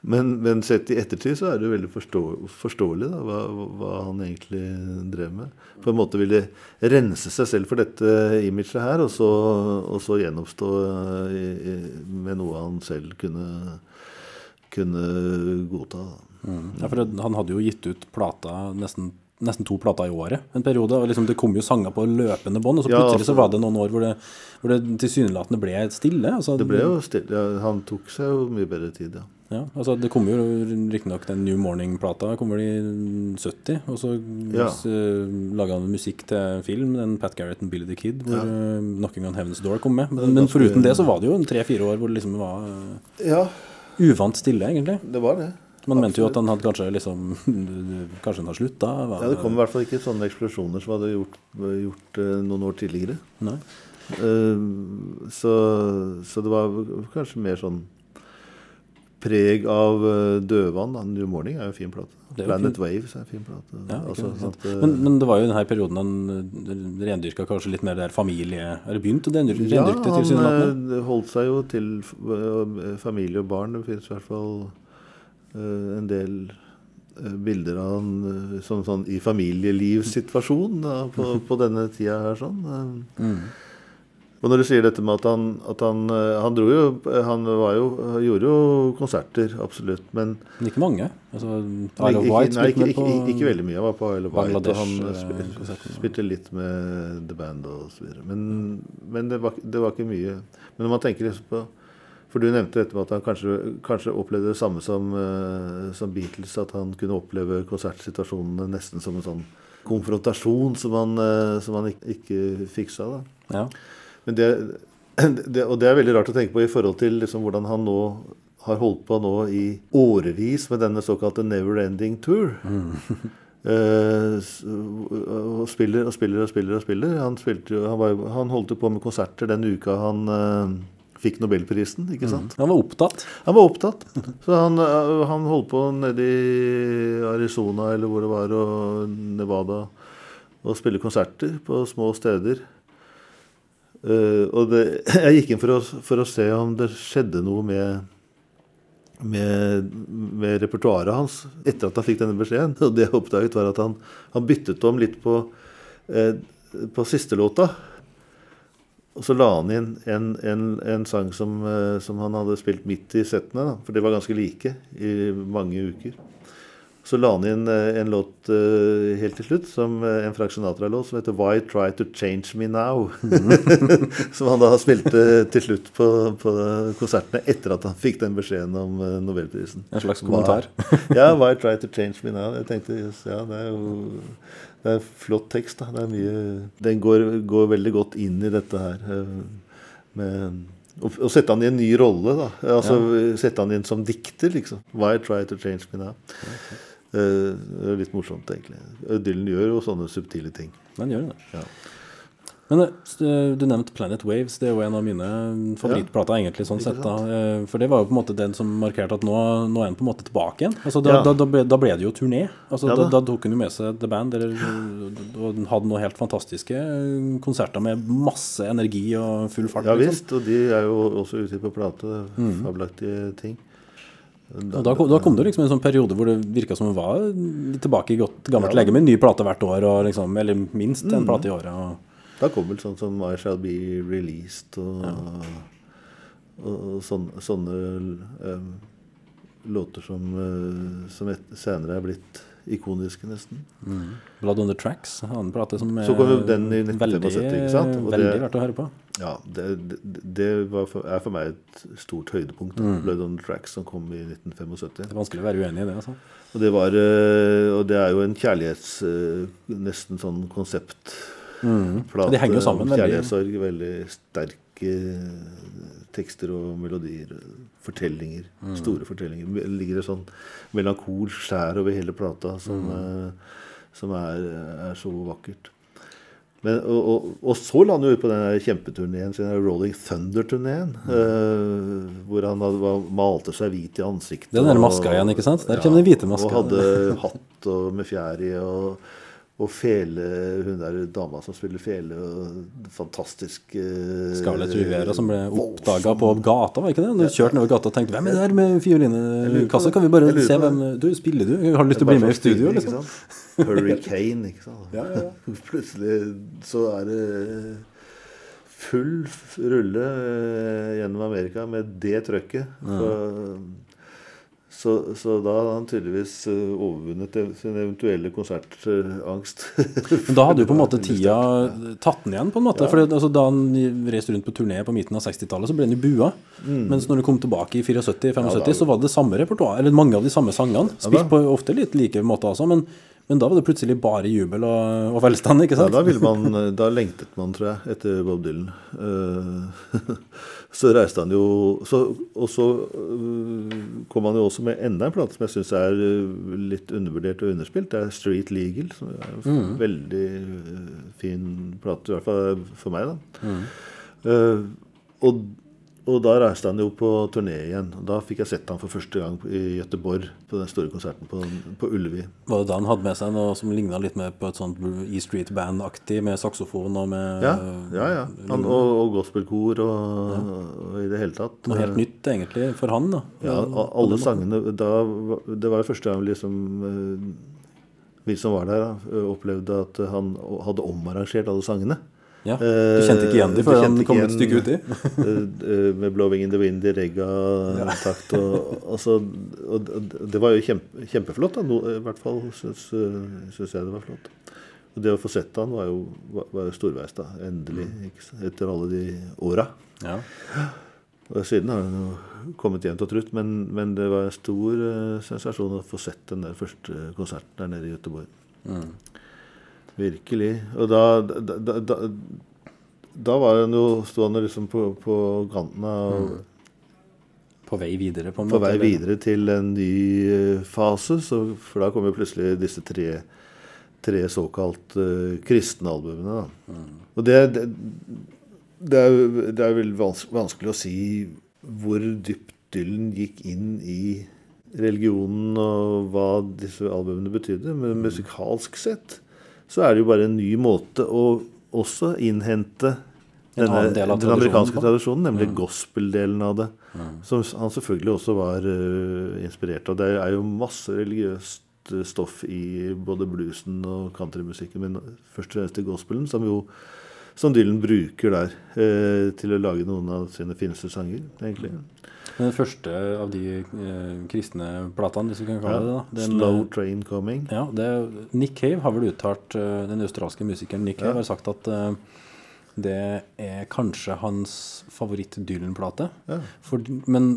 men, men, sett i ettertid så er det jo veldig forstå, forståelig da, hva, hva, han egentlig drev med. På en måte ville rense seg selv for dette imaget her, og så, og så gjenoppstå med noe han selv kunne, kunne godta. Da. Mm. Ja, for Han hadde jo gitt ut plata nesten, nesten to plater i året en periode. og liksom Det kom jo sanger på løpende bånd, og så plutselig ja, altså, så var det noen år hvor det, hvor det tilsynelatende ble stille. Altså, det ble jo stille. Ja, han tok seg jo mye bedre tid, ja. Ja, altså Det kom jo riktignok den New Morning-plata kom vel i 70. Og så ja. laga han musikk til film, den Pat Garrett and Billy the Kid, hvor ja. Knocking on Heaven's Door kom med. Men, men foruten det så var det jo tre-fire år hvor det liksom var ja. uvant stille, egentlig. Det var det. Man mente jo at han hadde kanskje liksom Kanskje han har slutta? Ja, det kom i hvert fall ikke sånne eksplosjoner som hadde gjort, gjort uh, noen år tidligere. Nei. Uh, så, så, det var kanskje mer sånn preg av uh, dødvann. New Morning er jo en fin plate. Planet Waves er en fin plate. Ja, altså, at, men, men, det var jo denne perioden han rendyrka kanskje litt mer der familie det begynt å rendyrke ja, han holdt seg jo til familie og barn. Det finnes i hvert fall Eh, en del eh, bilder av han eh, som sånn i familielivssituasjon på, på, denne tida her. sånn. Mm. Og når du sier dette med at han, at han, eh, han dro jo Han var jo, gjorde jo konserter, absolutt, men ikke mange. Altså, Isle of White? Nei, på... ikke, ikke, ikke veldig mye. Jeg var på Isle of og han eh, spil, spilte litt med The Band og så videre. Men, men det, var, det var ikke mye. Men når man tenker liksom på For du nevnte dette med at han kanskje, kanskje opplevde det samme som, uh, som Beatles. At han kunne oppleve konsertsituasjonene nesten som en sånn konfrontasjon som han, uh, som han ikke, ikke fiksa. da. Ja. Men det, det, og det er veldig rart å tenke på i forhold til liksom hvordan han nå har holdt på nå i årevis med denne såkalte Never Ending Tour. Mm. uh, og spiller og spiller og spiller. og spiller. Han, spilte, jo- han, var, han holdt jo på med konserter den uka han fikk nobelprisen. ikke sant? Han var opptatt. Han var opptatt. Så han, øh, han holdt på nede i Arizona eller hvor det var, og Nevada, og spille konserter på små steder. Eh, og det, jeg gikk inn for å, for å se om det skjedde noe med, med, med repertoaret hans etter at han fikk denne beskjeden. Og det jeg oppdaget, var at han, han byttet om litt på, eh, på siste låta. Og så la han inn en, en, en sang som, eh, som han hadde spilt midt i settene, da, for de var ganske like i mange uker. Så la han inn eh, en låt eh, helt til slutt, som eh, en Frank Sinatra-låt som heter 'Why Try To Change Me Now'. som han da spilte til slutt på, på konsertene etter at han fikk den beskjeden om nobelprisen. En slags kommentar. ja, 'Why Try To Change Me Now'. Jeg tenkte, yes, ja, det er jo det er flott tekst. da. Det er mye, den går, går veldig godt inn i dette her. Med, å, sette han i en ny rolle, da. Altså Sette han inn som dikter, liksom. 'Why Try To Change Me Now'. Eh, det er litt morsomt, egentlig. Dylan gjør jo sånne subtile ting. Den gjør det. Ja. Men eh, eh, du nevnte Planet Waves. Det er jo en av mine favorittplater, egentlig. sånn sett da. Eh, For det var jo på en måte den som markerte at nå, nå er han på en måte tilbake igjen. Altså, da, Ja. da, da, ble, da ble det jo turné. Altså, Ja da, da. tok han jo med seg The Band eller, og hadde noen helt fantastiske eh, konserter med masse energi og full fart. Ja liksom. visst, og de er jo også ute på plate. Fabelaktige ting. Og da, kom- da kom det liksom en sånn periode hvor det virka som hun var tilbake i godt gammelt Ja. lege med en ny plate hvert år, og liksom, eller minst Mm. en plate i året. Og, Da kom vel sånn som I Shall Be Released og, og, og sånne, sånne um, låter som, eh, som et, senere er blitt ikoniske, nesten. Blood on the Tracks, en annen plate som er Så kom jo den i veldig, 1975, ikke sant? Og veldig verdt å høre på. Ja, det, det, det var for, er for meg et stort høydepunkt. Mm. Blood on the Tracks som kom i 1975. Det er vanskelig å være uenig i det. altså. Og det, var, eh, og det er jo en kjærlighets... eh, Nesten sånn konseptplate. De henger jo sammen. Kjærlighetssorg. Veldig sterke tekster og melodier. Fortellinger. Mm. Store fortellinger. Det ligger et sånn melankolsk skjær over hele plata som, Mm. eh, som er, er så vakkert. Men, og, og, og så jo ut på den kjempeturneen sin, Rolling Thunder-turneen. eh, hvor han hadde, var, malte seg hvit i ansiktet. Den der maska igjen, ikke sant? Der kommer den hvite maska. Og hadde hatt og, med fjær i. Og, og fele, hun der dama som spiller fele. Og fantastisk eh, Scarlett Rivera som ble oppdaga på gata, var ikke det? Du kjørte nedover gata og tenkte 'Hvem er det der med fiolinkasse? Kan vi bare se hvem Du, spiller du? Har du lyst til å bli med i studio, Ikke liksom? Hurricane, ikke sant. Ja, ja, Plutselig så er det full rulle eh, gjennom Amerika med det trøkket. For, så, så da hadde han tydeligvis eh, overvunnet sin eventuelle konsertangst. Men da hadde jo på en måte tida tatt den igjen, på en måte. For altså, da han reiste rundt på turné på midten av 60-tallet, så ble han jo bua. Mens når han kom tilbake i 74-75, da- så var det samme repertoar, eller mange av de samme sangene. Spilt på ofte litt like måter også, men, men da var det plutselig bare jubel og, og velstand, ikke Ja, sant? da, ville man, da lengtet man, tror jeg, etter Bob Dylan. Eh, så reiste han jo så, Og så eh, kom han jo også med enda en plate som jeg syns er eh, litt undervurdert og underspilt. Det er Street Legal. Som er en veldig eh, fin plate, i hvert fall for meg. da. Eh, og, og da reiste han jo på turné igjen. Da fikk jeg sett han for første gang i Gøteborg, på den store konserten på, på Ullevi. Var det da han hadde med seg noe som ligna litt mer på et sånt E Street Band-aktig, med saksofon og med Ja, ja. ja. Han, og, og gospelkor og, og i det hele tatt. noe helt nytt, egentlig, for han, da. Ja, alle sangene da, Det var jo første gang liksom eh, vi som var der, da, opplevde at han hadde omarrangert alle sangene. Ja, Du kjente ikke igjen de Eh, før han kom et stykke uti? eh, eh, med 'Blowing in the Wind' i regga-takt. Og, og, så- og, det var jo kjempe, kjempeflott. Da. I hvert fall syns, eh, jeg det var flott. Og det å få sett han var jo, var, jo storveis, da. Endelig. Ikke, etter alle de åra. Ja. Og siden har han jo kommet jevnt og trutt, men, men det var en stor eh, sensasjon å få sett den der første konserten der nede i Göteborg. Mm. Virkelig. Og da, da, da, da, var han jo stående liksom på, på kanten av På vei videre, på en På måte? vei eller? videre til en ny eh, fase, så, for da kom jo plutselig disse tre, tre såkalt uh, kristne albumene. Da. Og det, det, det er det er vel vans vanskelig å si hvor dypt Dylan gikk inn i religionen og hva disse albumene betydde, men musikalsk sett så er det jo bare en ny måte å også innhente denne, den amerikanske tradisjonen nemlig gospel-delen av det. Som han selvfølgelig også var uh, inspirert av. Det er jo masse religiøst eh, stoff i både bluesen og countrymusikken, men først og fremst i gospelen, som jo som Dylan bruker der uh, til å lage noen av sine fineste sanger, egentlig. Men Den første av de eh, kristne platene, hvis vi kan kalle det det. da, den, Slow eh, Train Coming. Ja, det, Nick Cave har vel uttalt, uh, den australske musikeren Nick Cave Ja. har sagt at uh, det er kanskje hans favoritt-Dylan-plate. Ja. Men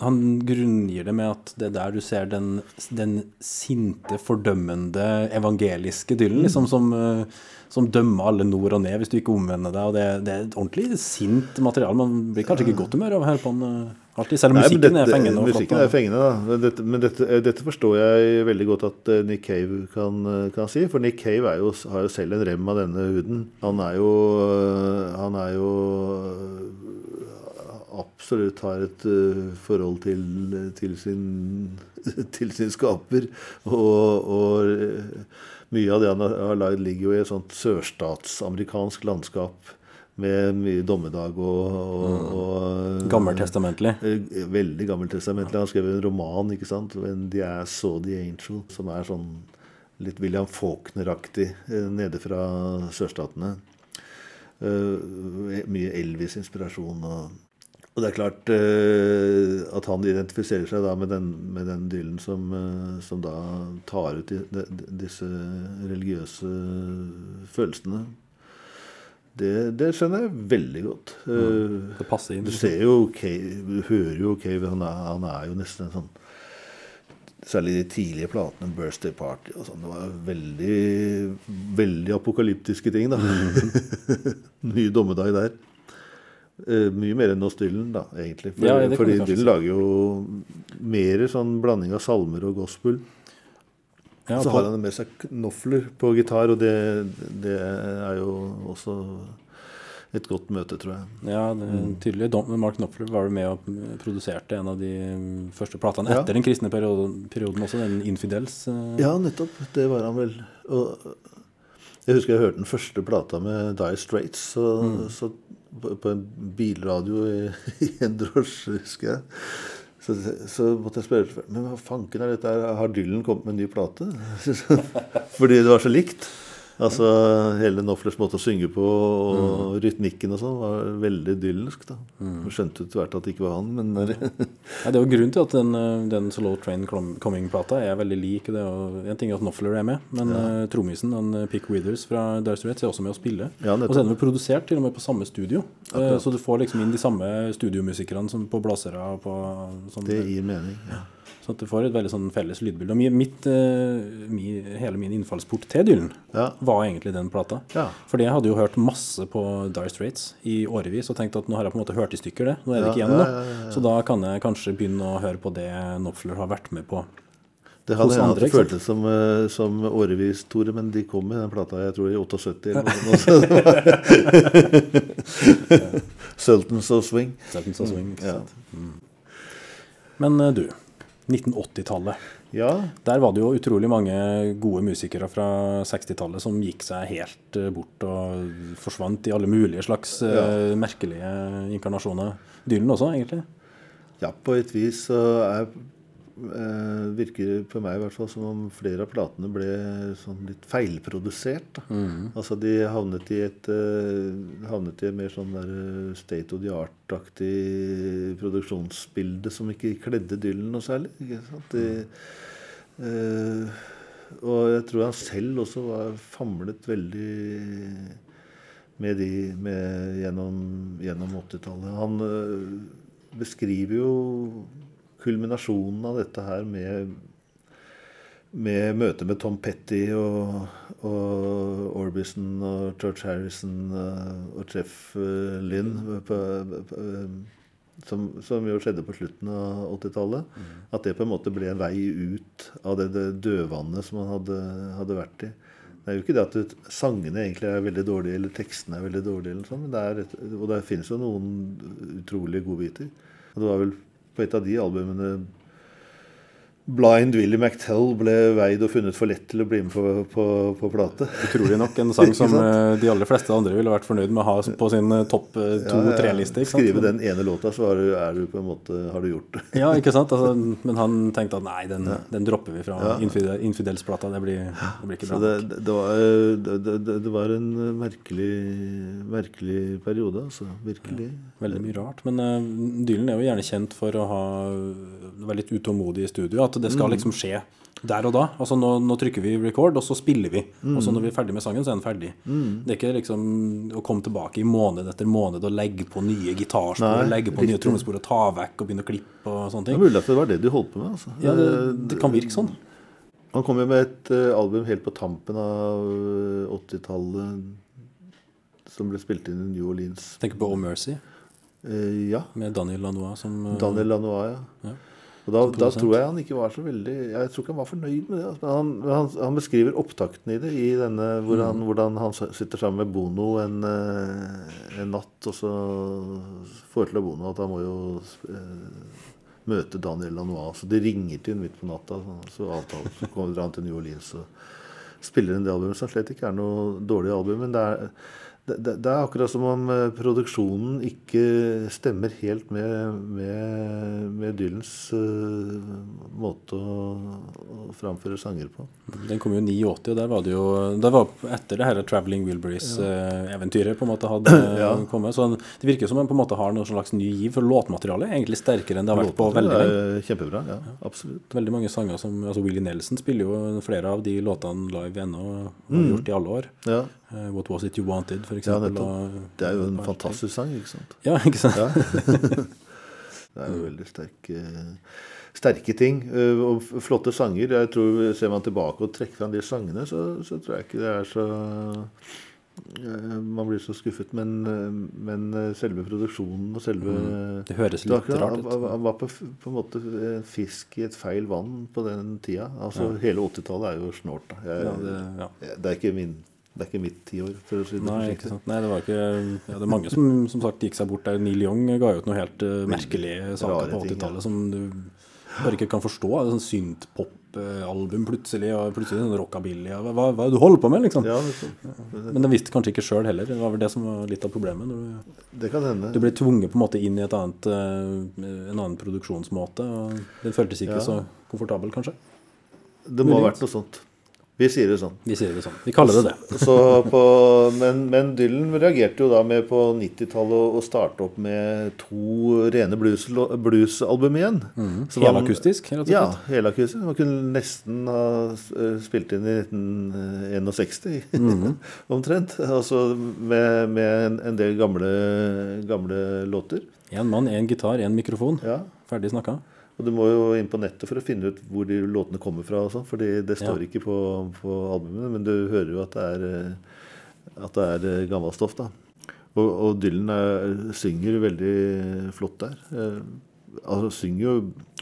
han grunngir det med at det er der du ser den, den sinte, fordømmende evangeliske Dylan, liksom, som, eh, som dømmer alle nord og ned hvis du ikke omvender deg. Og det, det er et ordentlig sint materiale. Man blir kanskje ikke i godt humør av å høre på den eh, alltid, selv om Nei, musikken musikken er fengende. flott, Musikken da. er fengende, da. Men dette, men dette, eh, dette forstår jeg veldig godt at eh, Nick Cave kan, kan si. For Nick Cave jo, har jo selv en rem av denne huden. Han er jo Han er jo Absolutt har et uh, forhold til, til, sin, til sin skaper. Og, og mye av det han har, lagd, ligger jo i et sånt sørstatsamerikansk landskap. Med mye dommedag og, og, og Gammeltestamentlig. Eh, Veldig gammeltestamentlig. Han skrev en roman, ikke sant? 'When the Ass Saw the Angel', som er sånn litt William Faulkner-aktig eh, nede fra sørstatene. Eh, mye Elvis-inspirasjon. Og, og det er klart uh, at han identifiserer seg da med den, med den Dylan som, uh, som da tar ut de, de, disse religiøse følelsene. Det, det skjønner jeg veldig godt. Eh, Det passer inn. du ser jo Cave, du hører jo Cave, han er, han er jo nesten en sånn Særlig de tidlige platene, 'Birthday Party' og sånn. Det var veldig, veldig apokalyptiske ting, da. Ny dommedag der. Eh, mye mer enn hos Dylan, da, egentlig. For, Ja, fordi Dylan lager jo mer sånn blanding av salmer og gospel. Ja, så har han med seg knofler på gitar, og det, det er jo også et godt møte, tror jeg. Ja, det er Mm. tydelig. Mark Knopfler var jo med og produserte en av de første platene Ja. etter den kristne perioden, perioden også, den Infidels. eh, Ja, nettopp. Det var han vel. Og jeg husker jeg hørte den første plata med Die Straits så, så på, en bilradio i, i en drosje, husker jeg. Så, så måtte jeg spørre Men hva fanken er dette? her? Har Dylan kommet med en ny plate? Fordi det var så likt. Altså Hele Nofflers måte å synge på og rytmikken og sånn var veldig idyllisk. da. Mm. skjønte etter hvert at det ikke var han, men Nei, det er jo grunnen til at den, eh, den Slow Train Coming-plata er veldig lik. Det er en ting er at Noffler er med, men ja. trommisen eh, Pick Withers fra Dire Straits er også med å spille. Ja, og så er den vel produsert til og med på samme studio. Akkurat. Så du får liksom inn de samme studiomusikerne som på sånn. det gir mening. Ja. Så at du får et veldig sånn felles lydbilde. Mitt, eh, mi, hele min innfallsport til Dylan Ja. var egentlig den plata. Ja. Fordi jeg hadde jo hørt masse på Dire Straits i årevis og tenkt at nå har jeg på en måte hørt i stykker det. Nå er det ikke igjen, da. Så da kan jeg kanskje begynne å høre på det Knopfler har vært med på. Det hadde Hos hatt føltes som, eh, som årevis, Tore, men de kom med den plata jeg tror i 78 eller noe sånt. Sultans of Swing. Sultans of Swing. ikke sant? Mm. Men eh, du, 1980-tallet. ja. Der var det jo utrolig mange gode musikere fra 60-tallet som gikk seg helt eh, bort og forsvant i alle mulige slags eh, merkelige inkarnasjoner. Dylan også, egentlig. ja, på et vis så er eh, virker på meg i hvert fall som om flere av platene ble sånn litt feilprodusert. Da. Altså de havnet i et eh, havnet i et mer sånn der eh, state of the art-aktig produksjonsbilde som ikke kledde Dylan noe særlig. Ikke sant? De, eh, og jeg tror han selv også var famlet veldig med de med, gjennom, gjennom 80-tallet. Han øh, beskriver jo kulminasjonen av dette her med, med møtet med Tom Petty og, og Orbison og George Harrison øh, og Jeff øh, Lynn på, på, som, som, jo skjedde på slutten av 80-tallet. Mm. At det på en måte ble en vei ut av det, det dødvannet som han hadde, hadde vært i. Det er jo ikke det at det, sangene egentlig er veldig dårlige, eller tekstene er veldig dårlige, eller sånt, men det er og det finnes jo noen utrolig godbiter. Og det var vel på et av de albumene Blind Willy McTell ble veid og funnet for lett til å bli med på, på, på plate. Utrolig nok en sang som eh, de aller fleste andre ville vært fornøyd med å ha på sin eh, topp to-tre-liste. Ja, ja. Skrive den ene låta, så er du, du, på en måte, har du gjort det. ja, ikke sant? Altså, men han tenkte at nei, den, ja. den dropper vi fra. Infidel, Infidels-plata. Det, det, blir ikke bra. Det, det, var, det, var, en merkelig, merkelig periode, altså. Virkelig. veldig mye rart. Men uh, Dylan er jo gjerne kjent for å ha, være litt utålmodig i studio. At det skal mm. liksom skje der og da. Altså nå, nå, trykker vi record, og så spiller vi. Mm. Og så når vi er ferdig med sangen, så er den ferdig. Mm. Det er ikke liksom å komme tilbake i måned etter måned og legge på nye gitarspor, legge på riktig. nye trommespor og ta vekk og begynne å klippe og sånne ting. Det er mulig at det var det du holdt på med. Altså. Ja, det, det, kan virke sånn. Han kom jo med et uh, album helt på tampen av uh, eh, 80-tallet som ble spilt inn i New Orleans. Tenker på Oh Mercy? Eh, ja. Med Daniel Lanois som Daniel Lanois, ja. ja. Og da, da, tror jeg han ikke var så veldig Jeg tror ikke han var fornøyd med det. Altså. Han, han, han, beskriver opptakten i det, i denne, hvor han, mm. hvordan han sitter sammen med Bono en, eh, en natt, og så foreslår Bono at han må jo eh, møte Daniel Lanois. Så de ringer til ham midt på natta, så avtaler så kommer han til New Orleans og spiller inn det albumet, som slett ikke er noe dårlig album. men det er det, det, er akkurat som om eh, produksjonen ikke stemmer helt med, med, med Dylans uh, måte å, å, framføre sanger på. Den kom jo i 89, og der var det jo Det var etter det her Traveling Wilburys-eventyret ja. på en måte hadde ja. kommet. Så det virker som man på en måte har noe slags ny giv, for låtmaterialet er egentlig sterkere enn det har vært på veldig lenge. Kjempebra, ja, absolutt. Veldig mange sanger som altså Willie Nelson spiller jo flere av de låtene live ennå, og har mm. gjort i alle år. Ja. Uh, What Was It You Wanted, f.eks. Ja, det er jo en fantastisk sang, ikke sant? Ja, ikke sant? Ja. det er jo veldig sterke, sterke ting. Uh, og flotte sanger. Jeg tror Ser man tilbake og trekker fram de sangene, så, så, tror jeg ikke det er så Man blir så skuffet. Men, men, selve produksjonen og selve mm. Det høres litt rart ut. Han var på, på, en måte en fisk i et feil vann på den tida. Altså ja. Hele 80-tallet er jo snålt. Ja, det, det er ikke min det er ikke mitt tiår, for å si det Nei, ikke sant. Nei, det var ikke ja, Det er mange som som sagt gikk seg bort der. Neil Young ga ut noe helt uh, merkelige saker på 80-tallet ja. som du bare ikke kan forstå. Det er sånn synthpop-album plutselig, og plutselig sånn rockabilly. Hva, hva, hva er det du holder på med, liksom? Ja, Men den visste kanskje ikke sjøl heller. Det var vel det som var litt av problemet. Du, det kan hende. Du ble tvunget på en måte inn i et annet, uh, en annen produksjonsmåte. og Den føltes ikke ja. så komfortabel, kanskje. Det må ha vært noe sånt. Vi sier det sånn. Vi sier det sånn. Vi kaller det det. Så på, men, men, Dylan reagerte jo da med på 90-tallet å starte opp med to rene bluesalbum blues igjen. Mm. Helakustisk? Ja, helakustisk. Man kunne nesten ha eh, spilt inn i 1961 mm. omtrent. Altså med, med en, en, del gamle, gamle låter. Én mann, én gitar, én mikrofon. Ja. Ferdig snakka. Og du må jo inn på nettet for å finne ut hvor de låtene kommer fra. og sånn, fordi det står ja. ikke på, på, albumene, men du hører jo at det er, eh, at det er eh, gammelt stoff. da. Og, og Dylan er, synger veldig flott der. Eh, altså synger jo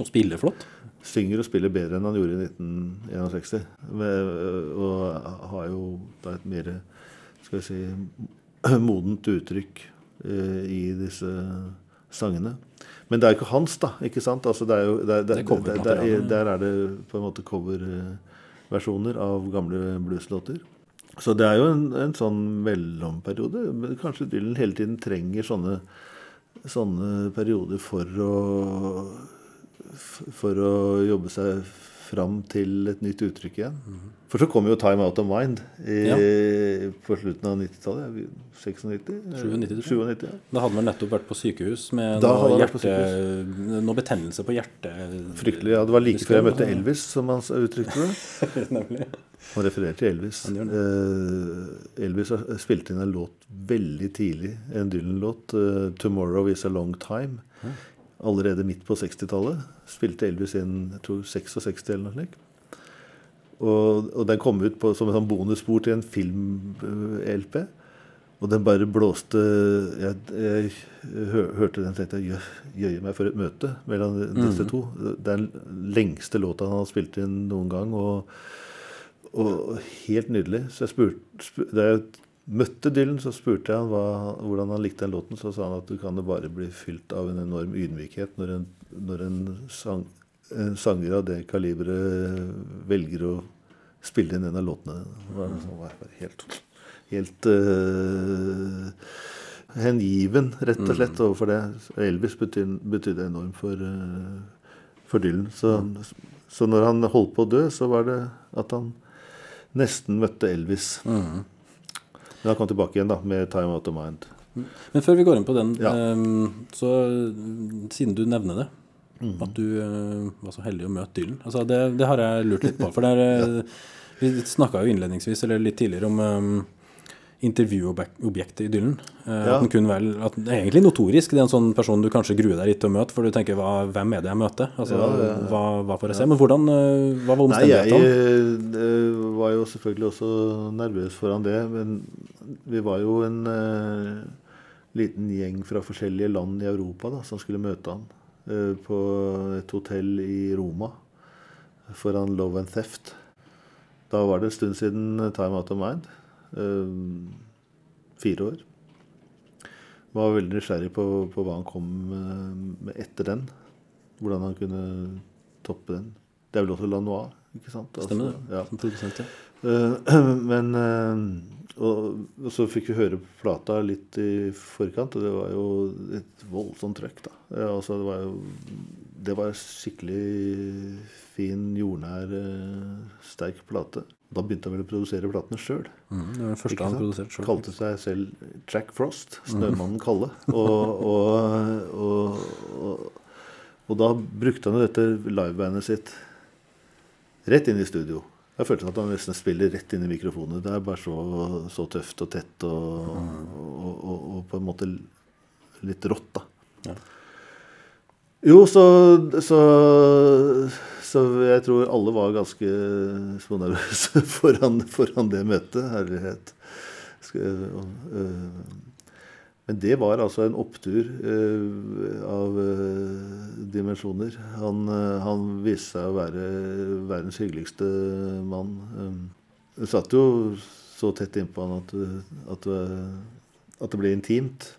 Og spiller flott? Synger og spiller bedre enn han gjorde i 1961. Med, og har jo da et mer skal vi si, modent uttrykk eh, i disse sangene. Men det er jo ikke hans, da. ikke sant? Altså, det er jo, det, det, det, der, der er det på en måte coverversjoner av gamle blueslåter. Så det er jo en, en, sånn mellomperiode. Kanskje Dylan hele tiden trenger sånne, sånne perioder for å for å jobbe seg fram til et nytt uttrykk igjen. For så kom jo 'Time Out of Mind' i, på slutten av 90-tallet. 96? 97, tror 97, ja. Da hadde man nettopp vært på sykehus med noe, hjerte, på sykehus. noe betennelse på hjertet. Fryktelig. ja, Det var like før jeg møtte Elvis, som han uttrykte det. Nemlig. Han refererer til Elvis. Eh, Elvis har spilte inn en låt veldig tidlig, en Dylan-låt, eh, 'Tomorrow Is A Long Time'. Allerede midt på 60-tallet spilte Elvis inn jeg tror 66 eller noe slikt. Og, og den kom ut på, som en sånn bonusspor til en film-LP. Og den bare blåste Jeg, jeg hø- hørte den og tenkte jø- jøye meg for et møte mellom disse to. Det er den lengste låta han har spilt inn noen gang. og og helt nydelig. Så jeg spurte, spurt, Da jeg møtte Dylan, så spurte jeg han hva, hvordan han likte den låten. Så sa han at du kan det bare bli fylt av en enorm ydmykhet når en, når en, sang, en sanger av det kaliberet velger å spille inn en av låtene. Han var, var helt helt uh, hengiven, rett og slett, overfor det. Elvis betydde, betydde enormt for, uh, for Dylan. Så, så når han holdt på å dø, så var det at han nesten møtte Elvis. Mhm. Men han kom tilbake igjen da, med 'Time Out of Mind'. Men før vi går inn på den, Ja. ehm, så siden du nevner det, Mhm. at du eh, var så heldig å møte Dylan altså det, det har jeg lurt litt på. For der, er, eh, vi snakka jo innledningsvis, eller litt tidligere, om um, intervjuobjektet i Dylan. Eh, Ja. At den kun vel, at den er egentlig notorisk. Det er en sånn person du kanskje gruer deg litt til å møte, for du tenker hva, 'hvem er det jeg møter'? Altså, Ja, ja. Hva, hva får jeg se? Men hvordan, eh, hva var Nei, jeg omstendighetene? øh, var jo selvfølgelig også nervøs foran det. Men vi var jo en uh, liten gjeng fra forskjellige land i Europa da, som skulle møte han uh, på et hotell i Roma foran Love and Theft. Da var det en stund siden Time Out of Mind. Øh, fire år. Var veldig nysgjerrig på, på hva han kom med etter den. Hvordan han kunne toppe den. Det er vel også Lanois, ikke sant? Stemmer det. Altså, ja. Ja. Uh, Men uh, og, og så fikk vi høre plata litt i forkant, og det var jo et voldsomt trøkk, da. Ja, altså, det var jo Det var skikkelig fin, jordnær, eh, sterk plate. Da begynte han vel å produsere platene sjøl. Mm, det var den første han produserte sjøl. Kalte seg selv Jack Frost. Snømannen Kalle. Og, og, og, og, da brukte han jo dette livebandet sitt rett inn i studio. Jeg følte at han nesten spiller rett inn i mikrofonen. Det er bare så, så tøft og tett og, og på en måte litt rått, da. Ja. Jo, så, så, så jeg tror alle var ganske smånervøse foran, foran det møtet. Herlighet. Øh, men det var altså en opptur øh, av øh, dimensjoner. Han, han viste seg å være verdens hyggeligste mann. Du satt jo så tett innpå han at, at, at det ble intimt.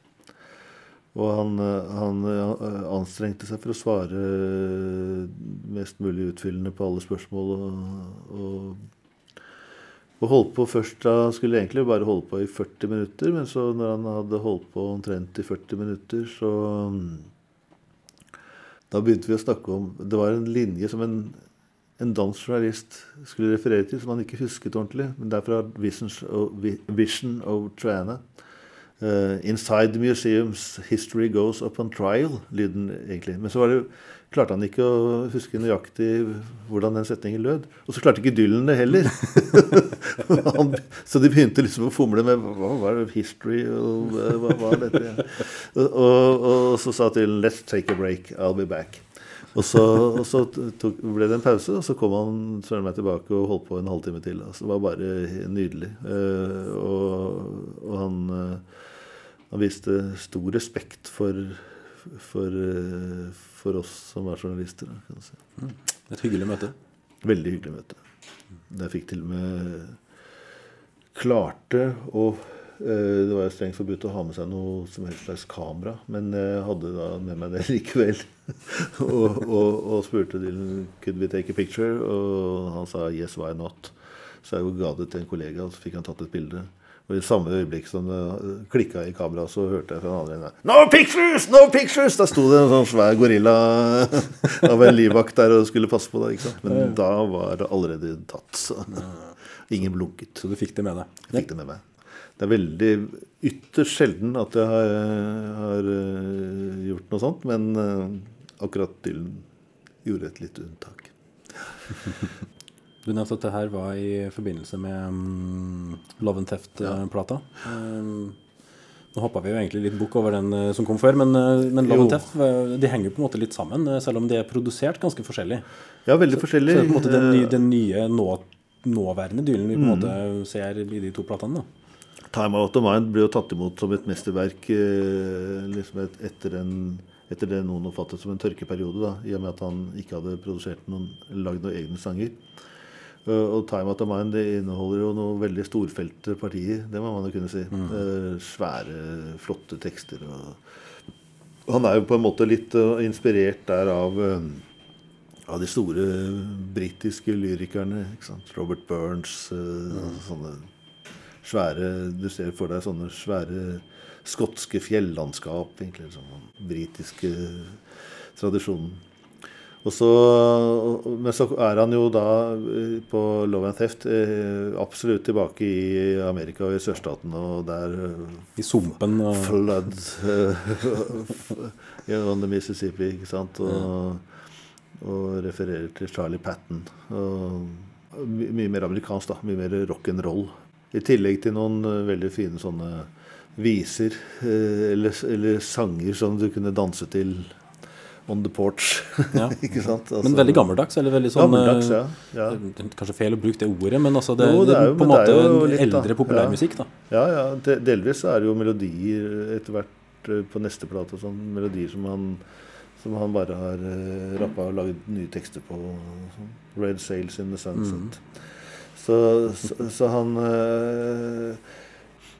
Og han, øh, han øh, anstrengte seg for å svare øh, mest mulig utfyllende på alle spørsmål. Og, og, og holdt på først da han skulle egentlig bare holde på i 40 minutter, men så når han hadde holdt på omtrent i 40 minutter, så Da begynte vi å snakke om Det var en linje som en, en dansk journalist skulle referere til, som han ikke husket ordentlig. Men det er fra Vision of Triana. Eh, inside the museums, history goes up on trial, lyden egentlig. Men så det, klarte han ikke å huske nøyaktig hvordan den setningen lød. Og så klarte ikke Dylan det heller. han, så de begynte liksom å fomle med hva var det, history og hva var dette? Og, og, og så sa Dylan 'let's take a break, I'll be back'. Og så, og så tok, ble det en pause, og så kom han meg tilbake og holdt på en halvtime til. Altså, det var bare nydelig. Uh, og, og han, eh, han viste stor respekt for, for, eh, for oss som var journalister. Kan si. Mm. Et hyggelig møte. Veldig hyggelig møte. Jeg fikk til og med klarte å eh, Det var jo strengt forbudt å ha med seg noe som helst slags kamera, men jeg hadde da med meg det likevel. og, og, og spurte Dylan could we take a picture, og han sa yes, why not. Så jeg ga det til en kollega, og så fikk han tatt et bilde. Og i samme øyeblikk som det klikka i kameraet, så hørte jeg fra den andre enden No pictures! No pictures! Da sto det en sånn svær gorilla av en livvakt der og skulle passe på det. Men da var det allerede tatt. Så ingen blunket. Så du fikk det med deg. Jeg fikk det med meg. Det er veldig ytterst sjelden at jeg har, har øh, gjort noe sånt, men øh, akkurat Dylan gjorde et lite unntak. Du nevnte at det her var i forbindelse med um, Love and Theft-plata. Um, nå hoppa vi jo egentlig litt bukk over den uh, som kom før, men, uh, men Love Jo. and Theft de henger jo på en måte litt sammen, uh, selv om de er produsert ganske forskjellig. Ja, veldig forskjellig. Så det er på en måte den, nye- den nye nå, nåværende dylen vi på en Mm. måte ser i de to platene. da. Time Out of Mind ble jo tatt imot som et mesterverk liksom et, etter, en, etter det noen oppfattet som en tørkeperiode, da, i og med at han ikke hadde produsert noen, lagd noen egne sanger. Eh, og Time Out of Mind det inneholder jo noen veldig storfelte partier, det må man jo kunne si. Mm. svære, flotte tekster. Og han er jo på en måte litt eh, inspirert der av eh, av de store britiske lyrikerne. Robert Burns. Mm. Sånne svære Du ser for deg sånne svære skotske fjellandskap. egentlig sånn britiske tradisjonen. Så, men så er han jo da eh, på Love and Theft eh, absolutt tilbake i Amerika og i sørstaten, og der eh, I sumpen. Og, Flood on the Mississippi, ikke sant? Og, og refererer til Charlie Patten. Og mye mer amerikansk, da. Mye mer rock'n'roll. I tillegg til noen veldig fine sånne viser eller, eller sanger som du kunne danse til on the porch. Ja. ikke sant? Altså, men veldig gammeldags, eller veldig sånn Gammeldags, uh, ja. ja. det er Kanskje feil å bruke det ordet, men altså det, Jo, det er jo- på en måte litt, eldre populærmusikk. da. Ja, ja. de- Delvis er det jo melodier etter hvert eh, på neste plate. og Sånn, melodier som han, som han bare har uh, rappa og laget nye tekster på. Sånn. Red Sails in the Sunset. Så, så, så han eh,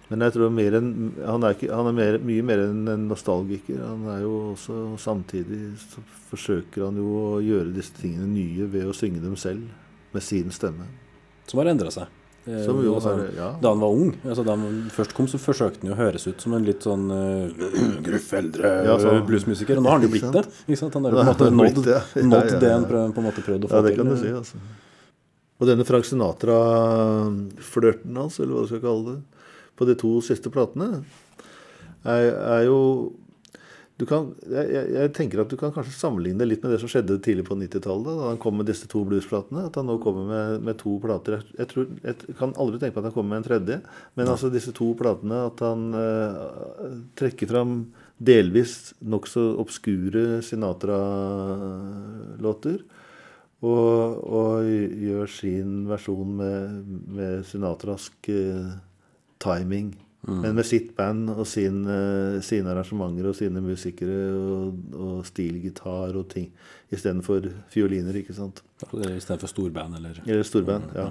Men jeg tror mer en, Han er, ikke, han er mer, mye mer enn en nostalgiker. Han er jo også Samtidig så forsøker han jo å gjøre disse tingene nye ved å synge dem selv. Med sin stemme. Som har endra seg. Eh, Som jo altså, ja. Da han var ung, altså da han først kom, så forsøkte han jo å høres ut som en litt sånn uh, gruff eldre Ja, så- bluesmusiker. Og nå har han jo blitt det. Han har på en måte nådd, det, ja. Nådd det han prøv, på en måte prøvde å få Ja, det til. du si, altså. Og denne Frank Sinatra-flørten hans, eller hva du skal kalle det, på de to siste platene, er, er jo du kan, jeg, jeg- tenker at du kan kanskje sammenligne litt med det som skjedde tidlig på 90-tallet, da han kom med disse to bluesplatene. At han nå kommer med, med to plater. Jeg, jeg, tror, jeg kan aldri tenke på at han kommer med en tredje. Men altså disse to platene, at han eh, trekker fram delvis nokså obskure Sinatra-låter. Og, og gjør sin versjon med, med sinatrask eh, timing. Men med sitt band og sin, eh, sine arrangementer og sine musikere og, og stilgitar og ting. Istedenfor fioliner, ikke sant. Istedenfor storband, eller Eller storband. ja.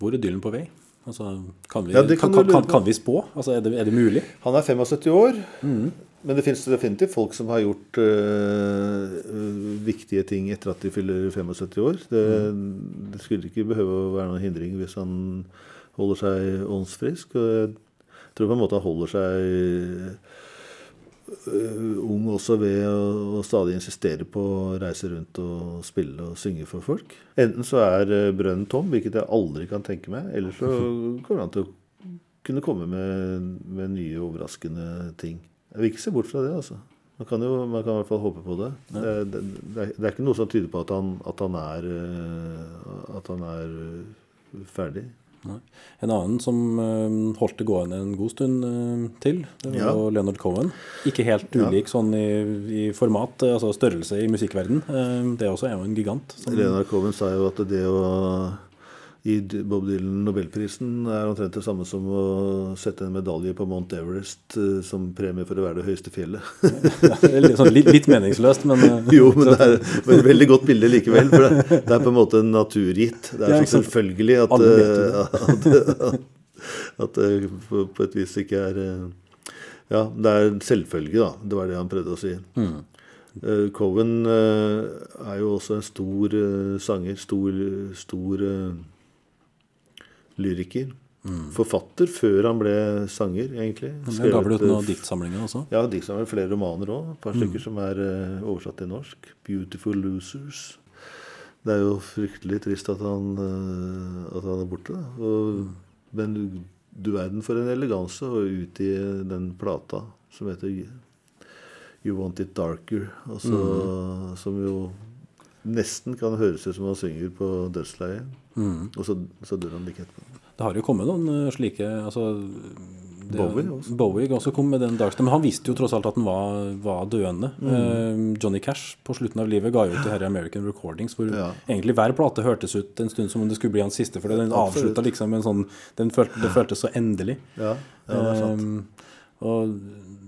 Hvor er Dylan på vei? Altså, kan, vi, Ja, kan, kan kan, kan, vi spå? Altså, er, det, er det mulig? Han er 75 år, men det finnes definitivt folk som har gjort øh, viktige ting etter at de fyller 75 år. Det, det skulle ikke behøve å være noen hindring hvis han holder seg åndsfrisk. Og jeg tror på en måte han holder seg øh, ung også ved å, stadig insistere på å reise rundt og spille og synge for folk. Enten så er øh, brønnen tom, hvilket jeg aldri kan tenke meg, eller så kommer han til å kunne komme med, med nye, overraskende ting. Jeg vil ikke se bort fra det, altså. Man kan jo man kan i hvert fall håpe på det. Det, det, det, er, det er ikke noe som tyder på at han, at han er, øh, at han er ferdig. Nei. En annen som uh, holdt det gående en god stund uh, til, det var Ja. Leonard Cohen. Ikke helt Ja. ulik sånn i, i format, eh, altså størrelse i musikkverden. Uh, det også er jo en gigant. Som, Leonard Cohen sa jo at det å gi Bob Dylan Nobelprisen er omtrent det samme som å sette en medalje på Mount Everest eh, som premie for å være det høyeste fjellet. det er litt, litt, meningsløst, men eh, Jo, men det er et veldig godt bilde likevel. For det, det er på en måte naturgitt. Det er så selvfølgelig at, eh, at, at, at det på, et vis ikke er Ja, det er en selvfølge, da. Det var det han prøvde å si. Uh, Cohen uh, er jo også en stor uh, sanger. Stor, stor lyriker. forfatter før han ble sanger, egentlig. Det ga vel ut noen eh, diktsamlinger også? Ja, diktsamlinger. Flere romaner òg. Et Mm. par stykker som er uh, oversatt til norsk. 'Beautiful Losers'. Det er jo fryktelig trist at han, uh, at han er borte. Og, mm. men du, du verden for en eleganse å utgi den plata som heter You Want It Darker. Altså, Som jo nesten kan høres ut som han synger på dødsleiet. Og så, så dør han like etterpå. Det har jo kommet noen eh, slike altså, det- Bowie også. Bowie også kom med den Darkstone. Men han visste jo tross alt at han var, var døende. Mm. Eh, Johnny Cash på slutten av livet ga ut det her American Recordings, hvor Ja. egentlig hver plate hørtes ut en stund som om det skulle bli hans siste, for den avslutta liksom med en sånn den følte, Det føltes så endelig. Ja, ja det er sant. Um, og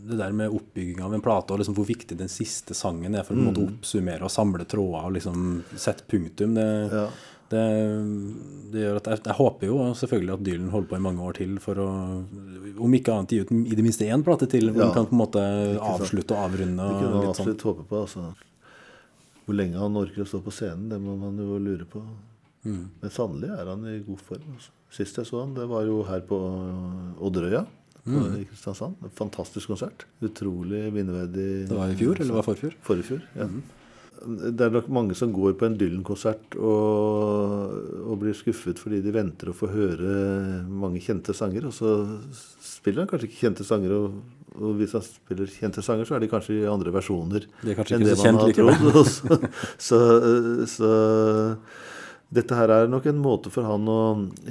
det der med oppbygging av en plate, og liksom hvor viktig den siste sangen er for å Mm. oppsummere og samle tråder og liksom sette punktum, det, Ja. det, det gjør at jeg, jeg håper jo selvfølgelig at Dylan holder på i mange år til for å om ikke annet gi ut i det minste én plate til, hvor Ja. han kan på en måte avslutte og avrunde. Det kunne man absolutt sånn. absolutt håpe på. Altså. Hvor lenge han orker å stå på scenen, det må man jo lure på. Mm. Men sannelig er han i god form. Altså. Sist jeg så han, det var jo her på Odderøya Mm. i Kristiansand. En fantastisk konsert. Utrolig minneverdig. Det var i fjor, eller var forfjor? Forrige fjor, ja. Mm. Det er nok mange som går på en Dylan-konsert og, og blir skuffet fordi de venter å få høre mange kjente sanger, og så spiller han kanskje ikke kjente sanger, og, og hvis han spiller kjente sanger, så er de kanskje i andre versjoner er enn det så man har trodd. Så, så, så dette her er nok en måte for han å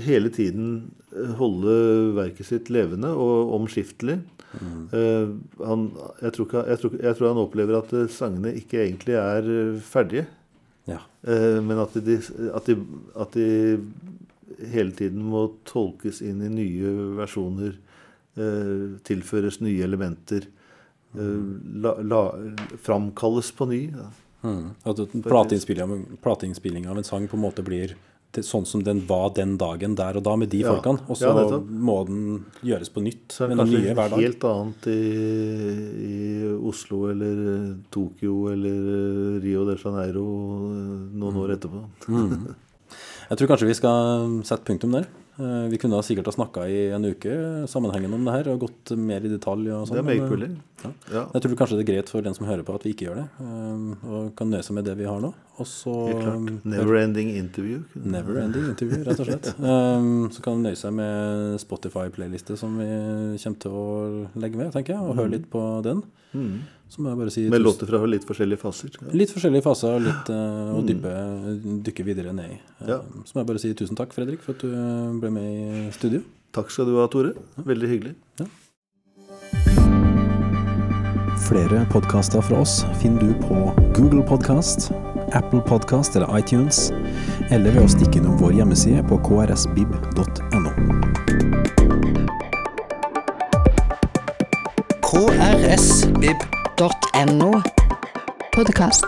hele tiden holde verket sitt levende og omskiftelig. Eh, han, jeg, tror ikke, jeg, tror, jeg tror han opplever at eh, sangene ikke egentlig er eh, ferdige. Ja. Uh, men at de, at, de, at de hele tiden må tolkes inn i nye versjoner. Uh, tilføres nye elementer. Eh, la, la, framkalles på ny. Ja. Mm. At plateinnspilling plateinnspilling av en sang på en måte blir sånn som den var den dagen der og da med de Ja. folkene. Og så Ja, må den gjøres på nytt Så er det nye hver helt annet i, i Oslo eller eh, Tokyo eller eh, Rio de Janeiro noen noen år etterpå. Jeg tror kanskje vi skal sette punktum der. Eh, Vi kunne sikkert ha snakka i en uke sammenhengende om det her og gått mer i detalj. og sånt, Det er men, meget eh, mulig. Ja. Ja, Jeg tror kanskje det er greit for den som hører på at vi ikke gjør det, eh, og kan nøye seg med det vi har nå. Og så klart. Never ending interview. Never ending interview, rett og slett. Um, så kan du nøye seg med Spotify-playliste som vi kommer til å legge med, tenker jeg, og høre litt på den. Mm. Så må jeg bare si Med låter fra litt forskjellige faser. Ja. Litt forskjellige faser og litt uh, å dyppe, dykke videre ned i. Eh, Ja. Så må jeg bare si tusen takk, Fredrik, for at du eh, ble med i studio. Takk skal du ha, Tore. Veldig hyggelig. Flere podkaster fra oss finner du på Google Podkast, Apple Podkast eller iTunes, eller ved å stikke innom vår hjemmeside på krsbib.no. krsbib.no. Podkast.